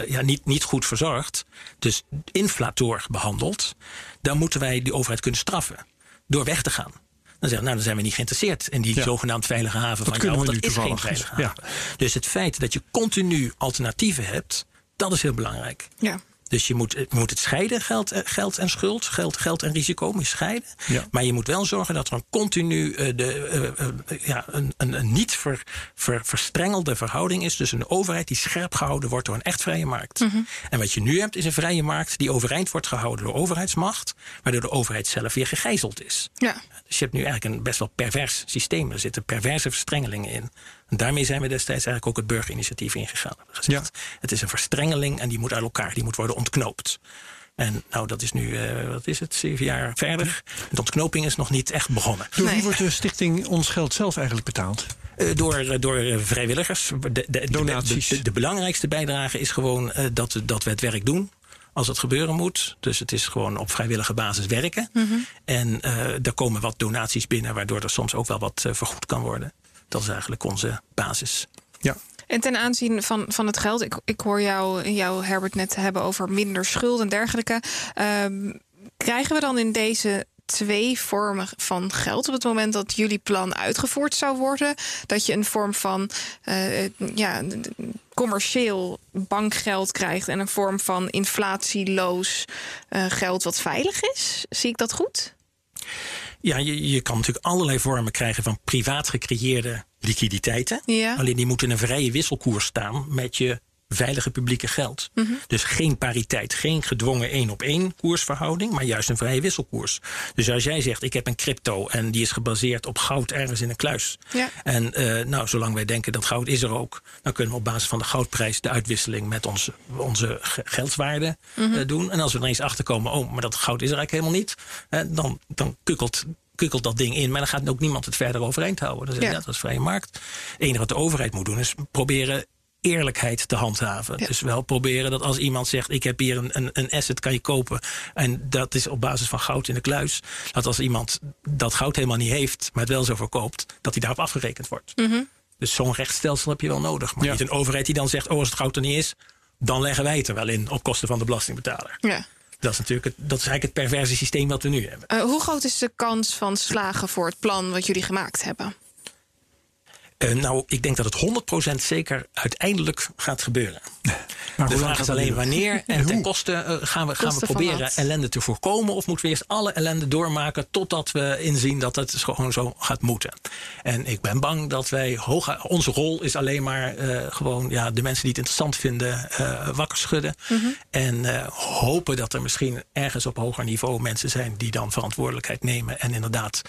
ja, niet, niet goed verzorgt, dus inflator behandelt, dan moeten wij die overheid kunnen straffen door weg te gaan. Dan zeggen we, nou, dan zijn we niet geïnteresseerd in die Ja. zogenaamd veilige haven van kunnen jou. Want dat is geen toevallig. veilige haven. Dus het feit dat je continu alternatieven hebt, dat is heel belangrijk. Ja. Dus je moet, moet het scheiden, geld, eh, geld en schuld, geld, geld en risico moet scheiden. Ja. Maar je moet wel zorgen dat er een continu eh, de, eh, ja, een, een, een niet ver, ver- verstrengelde verhouding is tussen een overheid die scherp gehouden wordt door een echt vrije markt. En wat je nu hebt is een vrije markt die overeind wordt gehouden door overheidsmacht, waardoor de overheid zelf weer gegijzeld is. Ja. Dus je hebt nu eigenlijk een best wel pervers systeem. Er zitten perverse verstrengelingen in. En daarmee zijn we destijds eigenlijk ook het burgerinitiatief ingegaan. Het is een verstrengeling en die moet uit elkaar, die moet worden ontknoopt. En nou, dat is nu, eh, wat is het, zeven jaar verder. De ontknoping is nog niet echt begonnen. Door wie Nee. wordt de stichting Ons Geld zelf eigenlijk betaald? Eh, door, eh, door vrijwilligers. De, de, Donaties. De, de- de belangrijkste bijdrage is gewoon eh, dat, dat we het werk doen. Als het gebeuren moet. Dus het is gewoon op vrijwillige basis werken. En eh er komen wat donaties binnen, waardoor er soms ook wel wat vergoed kan worden. Dat is eigenlijk onze basis. Ja. En ten aanzien van, van het geld, ik, ik hoor jou, jou, Herbert, net hebben over minder schuld en dergelijke. Ehm, krijgen we dan in deze twee vormen van geld op het moment dat jullie plan uitgevoerd zou worden? Dat je een vorm van eh, ja, commercieel bankgeld krijgt en een vorm van inflatieloos eh, geld wat veilig is? Zie ik dat goed? Ja, je, je kan natuurlijk allerlei vormen krijgen van privaat gecreëerde liquiditeiten. Ja. Alleen die moeten in een vrije wisselkoers staan met je veilige publieke geld. Dus geen pariteit, geen gedwongen één op één koersverhouding, maar juist een vrije wisselkoers. Dus als jij zegt, ik heb een crypto en die is gebaseerd op goud ergens in een kluis. Ja. En eh, nou, zolang wij denken dat goud is er ook, dan kunnen we op basis van de goudprijs de uitwisseling met onze, onze ge- geldswaarde eh, doen. En als we er eens achter komen, oh, maar dat goud is er eigenlijk helemaal niet, dan, dan kukkelt kukkelt dat ding in, maar dan gaat ook niemand het verder overeind houden. Je, Ja. ja, dat is vrije markt. Het enige wat de overheid moet doen is proberen eerlijkheid te handhaven. Ja. Dus wel proberen dat als iemand zegt... ik heb hier een, een, een asset, kan je kopen... en dat is op basis van goud in de kluis... dat als iemand dat goud helemaal niet heeft... maar het wel zo verkoopt, dat hij daarop afgerekend wordt. Dus zo'n rechtsstelsel heb je wel nodig. Maar Ja. niet een overheid die dan zegt... oh, als het goud er niet is, dan leggen wij het er wel in... op kosten van de belastingbetaler. Ja. Dat is natuurlijk het, dat is eigenlijk het perverse systeem wat we nu hebben. Eh, hoe groot is de kans van slagen voor het plan wat jullie gemaakt hebben? Eh, nou, ik denk dat het 100% zeker uiteindelijk gaat gebeuren. Maar de hoe lang vraag is alleen wanneer en En ten hoe? koste eh, gaan we, gaan we proberen ellende te voorkomen. Of moeten we eerst alle ellende doormaken totdat we inzien dat het gewoon zo gaat moeten. En ik ben bang dat wij hoog, onze rol is alleen maar eh, gewoon ja, de mensen die het interessant vinden eh, wakker schudden. Mhm. En eh, hopen dat er misschien ergens op hoger niveau mensen zijn die dan verantwoordelijkheid nemen en inderdaad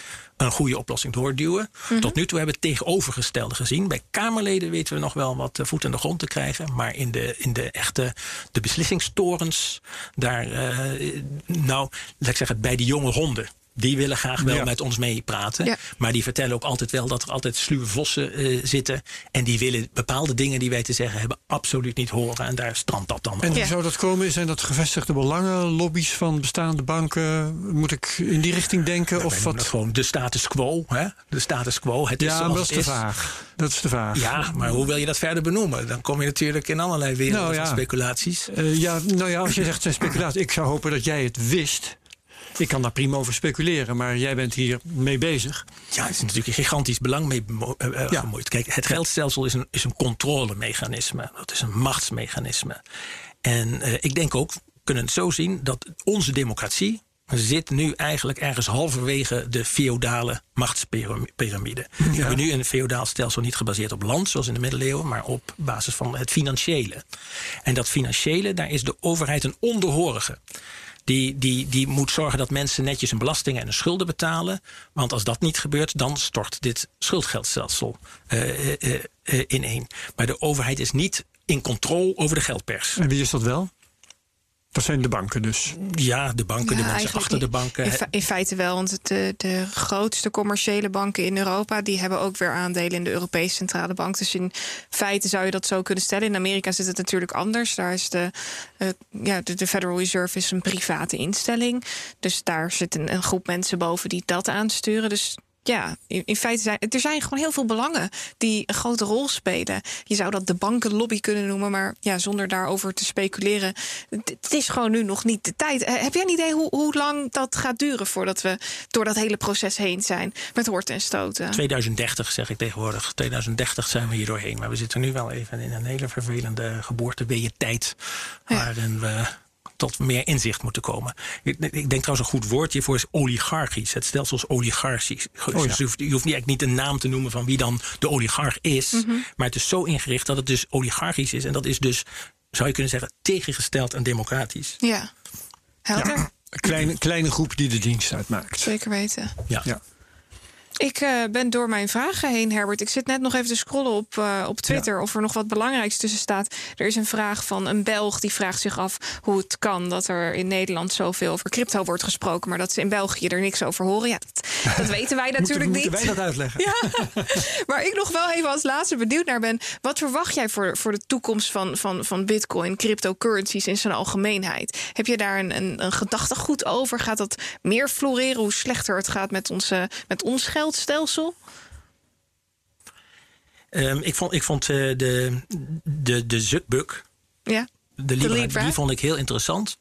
een goede oplossing doorduwen. Mhm. Tot nu toe hebben we het tegenovergestelde gezien. Bij Kamerleden weten we nog wel wat eh, voet aan de grond te krijgen. Maar in de, in de echte de beslissingstorens, daar, eh, nou, laat ik zeggen, bij die jonge honden. Die willen graag wel Ja. met ons meepraten. Ja. Maar die vertellen ook altijd wel dat er altijd sluwe vossen eh, zitten. En die willen bepaalde dingen die wij te zeggen hebben absoluut niet horen. En daar strandt dat dan En hoe Ja. zou dat komen? Zijn dat gevestigde belangen, lobby's van bestaande banken? Moet ik in die richting denken? Of wat? gewoon de status quo. Hè? De status quo. Het is Ja, zoals dat is is. vaag. Dat is te vaag. Ja, maar hoe wil je dat verder benoemen? Dan kom je natuurlijk in allerlei werelden Nou ja. van speculaties. Eh, ja, nou ja, als je zegt zijn speculatie. Ik zou hopen dat jij het wist. Ik kan daar prima over speculeren, maar jij bent hier mee bezig. Ja, er is natuurlijk een gigantisch belang mee eh, eh, Ja. gemoeid. Kijk, het geldstelsel is een, is een controlemechanisme. Dat is een machtsmechanisme. En eh, ik denk ook, we kunnen het zo zien, dat onze democratie, zit nu eigenlijk ergens halverwege de feodale machtspyramide. We hebben nu een feodaal stelsel niet gebaseerd op land, zoals in de middeleeuwen, maar op basis van het financiële. En dat financiële, daar is de overheid een onderhorige. Die, die, die moet zorgen dat mensen netjes hun belastingen en hun schulden betalen. Want als dat niet gebeurt, dan stort dit schuldgeldstelsel uh, uh, uh, ineen. Maar de overheid is niet in controle over de geldpers. En wie is dat wel? Dat zijn de banken dus. Ja, de banken, ja, de mensen achter de banken. In, in, feite wel, want de, de grootste commerciële banken in Europa... die hebben ook weer aandelen in de Europese Centrale Bank. Dus in feite zou je dat zo kunnen stellen. In Amerika zit het natuurlijk anders. Daar is de, uh, ja, de, de, Federal Reserve is een private instelling. Dus daar zit een, een groep mensen boven die dat aansturen. Dus ja, in, feite zijn er zijn gewoon heel veel belangen die een grote rol spelen. Je zou dat de bankenlobby kunnen noemen, maar ja, zonder daarover te speculeren. Het is gewoon nu nog niet de tijd. Eh, heb jij een idee hoe, hoe lang dat gaat duren voordat we door dat hele proces heen zijn met horten en stoten? 2030 zeg ik tegenwoordig. 2030 zijn we hier doorheen. Maar we zitten nu wel even in een hele vervelende geboorteweeën-tijd. Waarin we tot meer inzicht moeten komen. Ik, ik, denk trouwens een goed woord hiervoor is oligarchisch. Het stelsel is oligarchisch. Oh ja. dus je hoeft, je hoeft niet, niet een naam te noemen van wie dan de oligarch is. Mm -hmm. Maar het is zo ingericht dat het dus oligarchisch is. En dat is dus, zou je kunnen zeggen, tegengesteld en democratisch. Ja, helder. Ja. Een kleine, kleine groep die de dienst uitmaakt. Zeker weten. Ja. ja. Ik uh, ben door mijn vragen heen, Herbert. Ik zit net nog even te scrollen op, uh, op Twitter ja. of er nog wat belangrijks tussen staat. Er is een vraag van een Belg die vraagt zich af hoe het kan dat er in Nederland zoveel over crypto wordt gesproken, maar dat ze in België er niks over horen. Ja, dat, dat weten wij natuurlijk moeten, niet. Moeten wij dat uitleggen? Ja. maar ik nog wel even als laatste benieuwd naar ben. Wat verwacht jij voor, voor de toekomst van, van, van Bitcoin, cryptocurrencies in zijn algemeenheid? Heb je daar een, een, een gedachtegoed over? Gaat dat meer floreren hoe slechter het gaat met, onze, met ons geld? Stelsel? Um, ik vond, ik vond uh, de, de, de Zuckbuck, ja. de Libra, de Libra, die vond ik heel interessant.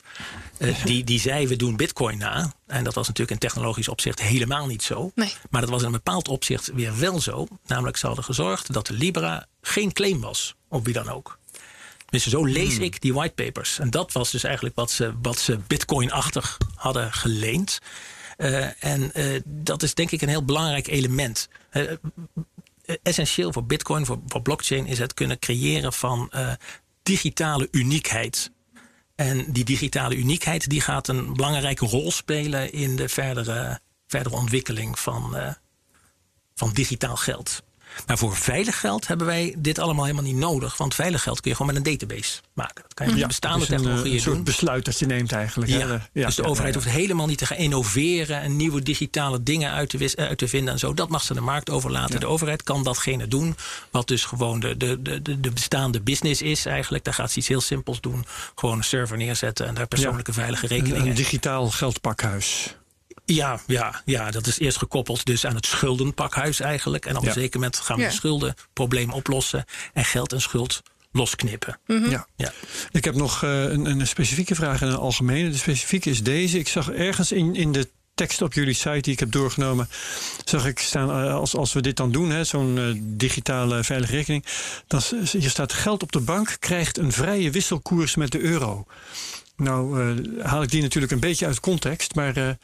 Uh, die, die zei, we doen bitcoin na. En dat was natuurlijk in technologisch opzicht helemaal niet zo. Nee. Maar dat was in een bepaald opzicht weer wel zo. Namelijk, ze hadden gezorgd dat de Libra geen claim was. Op wie dan ook. Dus zo lees hmm. ik die whitepapers. En dat was dus eigenlijk wat ze, wat ze bitcoin-achtig hadden geleend. Uh, en uh, dat is denk ik een heel belangrijk element. Uh, essentieel voor Bitcoin, voor, voor, blockchain, is het kunnen creëren van digitale uniekheid. En die digitale uniekheid die gaat een belangrijke rol spelen in de verdere, verdere ontwikkeling van, van digitaal geld. Maar voor veilig geld hebben wij dit allemaal helemaal niet nodig. Want veilig geld kun je gewoon met een database maken. Dat kan je met ja, bestaande dus een, technologieën een soort doen. besluit dat je neemt eigenlijk. Ja. Ja, dus de overheid hoeft helemaal niet te gaan innoveren en nieuwe digitale dingen uit te, uit te vinden en zo. Dat mag ze de markt overlaten. De overheid kan datgene doen wat dus gewoon de, de, de, de bestaande business is eigenlijk. Daar gaat ze iets heel simpels doen. Gewoon een server neerzetten en daar persoonlijke veilige rekeningen. Een, een digitaal geldpakhuis. Ja, ja, ja, dat is eerst gekoppeld dus aan het schuldenpakhuis eigenlijk. En op Ja. een zeker moment gaan we Ja. het schuldenprobleem oplossen en geld en schuld losknippen. Ja. Ja. Ik heb nog eh, een, een specifieke vraag en een algemene. De specifieke is deze. Ik zag ergens in, in de tekst op jullie site die ik heb doorgenomen, zag ik staan eh, als, als we dit dan doen, hè, zo'n eh, digitale veilige rekening, dan hier staat geld op de bank krijgt een vrije wisselkoers met de euro. Nou eh, haal ik die natuurlijk een beetje uit context, maar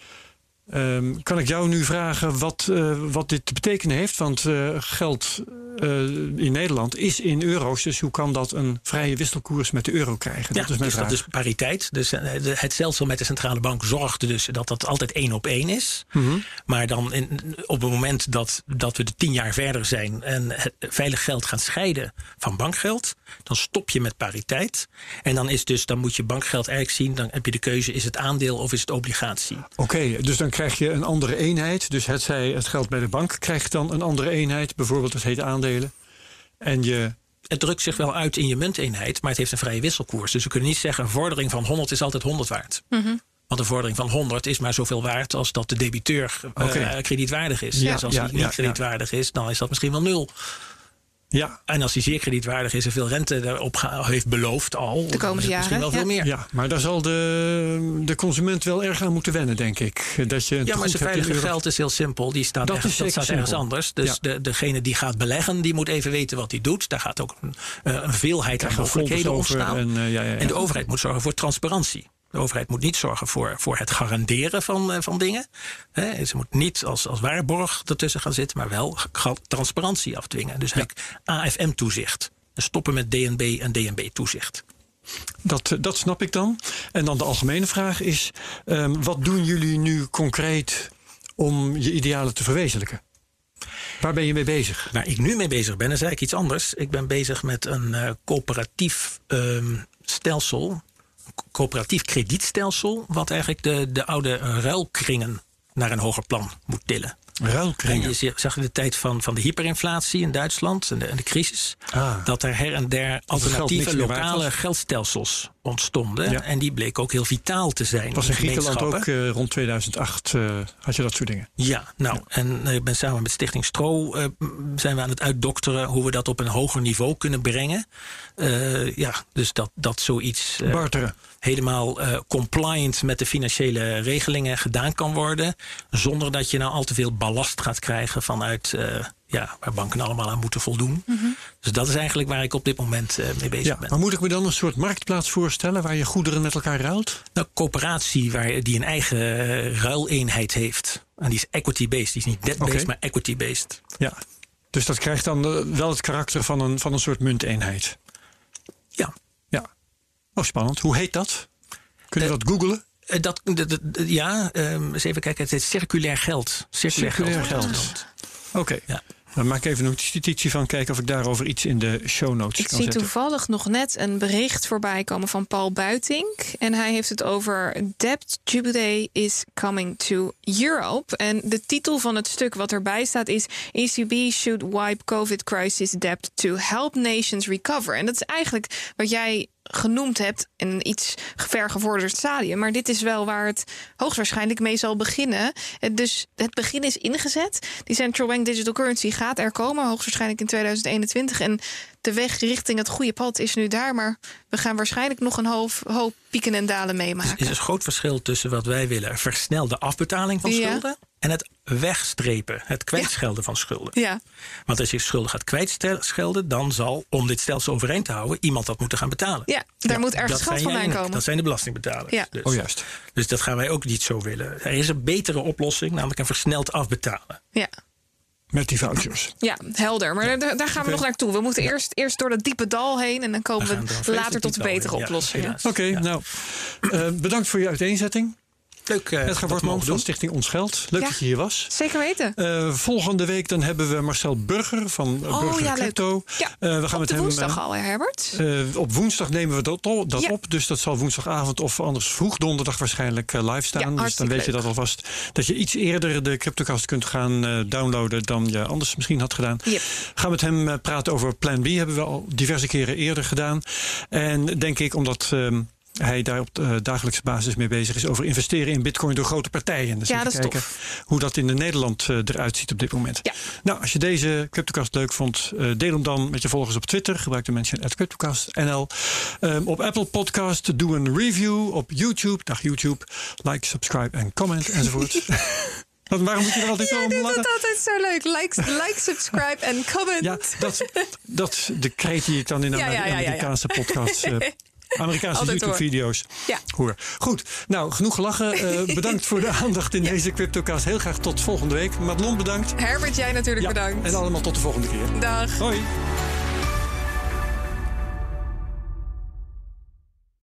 eh, ehm, kan ik jou nu vragen wat, eh, wat dit te betekenen heeft? Want eh, geld eh, in Nederland is in euro's, dus hoe kan dat een vrije wisselkoers met de euro krijgen? Ja, dat is mijn dus vraag. dat is pariteit. Dus het stelsel met de centrale bank zorgt dus dat dat altijd één op één is. Mhm. Maar dan in, op het moment dat, dat we de tien jaar verder zijn en het veilig geld gaan scheiden van bankgeld, dan stop je met pariteit. En dan is dus, dan moet je bankgeld eigenlijk zien, dan heb je de keuze, is het aandeel of is het obligatie? Oké, dus dan krijg je een andere eenheid. Dus het, zij, het geld bij de bank krijgt dan een andere eenheid. Bijvoorbeeld, het heet aandelen. En je. Het drukt zich wel uit in je munteenheid, maar het heeft een vrije wisselkoers. Dus we kunnen niet zeggen, een vordering van 100 is altijd 100 waard. Want een vordering van 100 is maar zoveel waard als dat de debiteur eh, kredietwaardig is. Ja, dus als ja, hij niet ja. kredietwaardig is, dan is dat misschien wel nul. Ja, En als hij zeer kredietwaardig is en veel rente erop heeft beloofd al, komende het misschien wel veel meer. ja, maar daar zal de, de consument wel erg aan moeten wennen, denk ik. Dat je het Ja, maar zijn in veilige euro- geld is heel simpel. Die staat, Dat ergens, dat zeker staat ergens anders. Dus Ja. de, degene die gaat beleggen, die moet even weten wat hij doet. Daar gaat ook een, eh, een veelheid aan mogelijkheden over ontstaan. En, eh, ja, ja, ja. En de overheid moet zorgen voor transparantie. De overheid moet niet zorgen voor, voor het garanderen van, uh, van dingen. He, ze moet niet als, als waarborg ertussen gaan zitten, maar wel transparantie afdwingen. Dus eigenlijk AFM-toezicht. Stoppen met DNB en DNB-toezicht. Dat, eh, dat snap ik dan. En dan de algemene vraag is: um, wat doen jullie nu concreet om je idealen te verwezenlijken? Waar ben je mee bezig? Waar ik nu mee bezig ben, is eigenlijk iets anders. Ik ben bezig met een uh, coöperatief um, stelsel, coöperatief kredietstelsel, wat eigenlijk de, de oude ruilkringen naar een hoger plan moet tillen. Ruilkringen. je zag in de tijd van, van de hyperinflatie in Duitsland en de, en de crisis, ah. dat er her en der alternatieve lokale geldstelsels ontstonden. En die bleken ook heel vitaal te zijn. Was in Griekenland ook uh, rond 2008 uh, had je dat soort dingen? Ja, nou, en uh, ik ben samen met Stichting Stro zijn we aan het uitdokteren hoe we dat op een hoger niveau kunnen brengen. ja, dus dat, dat zoiets. Helemaal compliant met de financiële regelingen gedaan kan worden. Zonder dat je nou al te veel ballast gaat krijgen vanuit ja, waar banken allemaal aan moeten voldoen. Mm -hmm. Dus dat is eigenlijk waar ik op dit moment uh, mee bezig ja, ben. Maar moet ik me dan een soort marktplaats voorstellen waar je goederen met elkaar ruilt? Nou, coöperatie waar, die een eigen ruileenheid heeft. En die is equity-based. Die is niet debt-based, okay. maar equity-based. Ja, dus dat krijgt dan wel het karakter van een, van een soort munteenheid. Ja. Oh, spannend. Hoe heet dat? Kun je dat googlen? Dat, ja, um, eens even kijken. Het is circulair geld. Circulair, circulair geld. geld. Oké. Okay. Ja. Dan maak ik even een notitie van kijken of ik daarover iets in de show notes ik kan zetten. Ik zie toevallig nog net een bericht voorbij komen van Paul Buitink. En hij heeft het over Debt Jubilee is coming to Europe. En de titel van het stuk wat erbij staat is... ECB should wipe COVID crisis debt to help nations recover. En dat is eigenlijk wat jij genoemd hebt in een iets vergevorderd stadium. Maar dit is wel waar het hoogstwaarschijnlijk mee zal beginnen. Dus het begin is ingezet. Die central bank digital currency gaat er komen, hoogstwaarschijnlijk in 2021. En de weg richting het goede pad is nu daar. Maar we gaan waarschijnlijk nog een hoop, hoop pieken en dalen meemaken. Er is een groot verschil tussen wat wij willen: versnelde afbetaling van ja. schulden. En het wegstrepen, het kwijtschelden ja. van schulden. Ja. Want als je schulden gaat kwijtschelden, dan zal, om dit stelsel overeind te houden, iemand dat moeten gaan betalen. Ja, daar ja, moet ergens geld vandaan komen. Dat zijn de belastingbetalers. Ja. Dus, oh, juist. Dus dat gaan wij ook niet zo willen. Er is een betere oplossing, namelijk een versneld afbetalen. Ja. Met die vouchers. Ja, helder. Maar daar, daar gaan we nog naartoe. We moeten eerst, eerst door dat diepe dal heen en dan komen we, we later tot betere oplossingen. Oké, okay, nou, uh, bedankt voor je uiteenzetting. Leuk. Uh, Edgar Wortman van Stichting Ons Geld. Leuk ja, dat je hier was. Zeker weten. Uh, volgende week dan hebben we Marcel Burger van uh, oh, Burger ja, Crypto. Ja, uh, we gaan op met de hem, woensdag al, Herbert? op woensdag nemen we dat, dat ja. op. Dus dat zal woensdagavond of anders vroeg donderdag waarschijnlijk live staan. Ja, dus dan weet leuk. je dat alvast. Dat je iets eerder de CryptoCast kunt gaan downloaden dan je anders misschien had gedaan. Yep. Gaan met hem praten over Plan B. Hebben we al diverse keren eerder gedaan. En denk ik omdat... Um, hij daar op uh, dagelijkse basis mee bezig is over investeren in bitcoin door grote partijen. Dus ja, dat kijken tof. hoe dat in Nederland uh, eruit ziet op dit moment. Ja. Nou, als je deze CryptoCast leuk vond, uh, deel hem dan met je volgers op Twitter. Gebruik de mention at CryptoCastNL. Um, op Apple Podcast doe een review. Op YouTube, dag YouTube, like, subscribe en comment enzovoort. Want waarom moet je er altijd zo om lachen? is altijd zo leuk. Like, like subscribe en comment. Ja, dat, dat is de kreet die ik dan in de Ja, ja, ja, ja, ja. Amerikaanse podcast... Amerikaanse YouTube-video's. Ja. Hoor. Goed, nou, genoeg gelachen. Uh, bedankt voor de aandacht in deze CryptoCast. Heel graag tot volgende week. Madelon, bedankt. Herbert, jij natuurlijk Ja, bedankt. En allemaal tot de volgende keer. Dag. Hoi.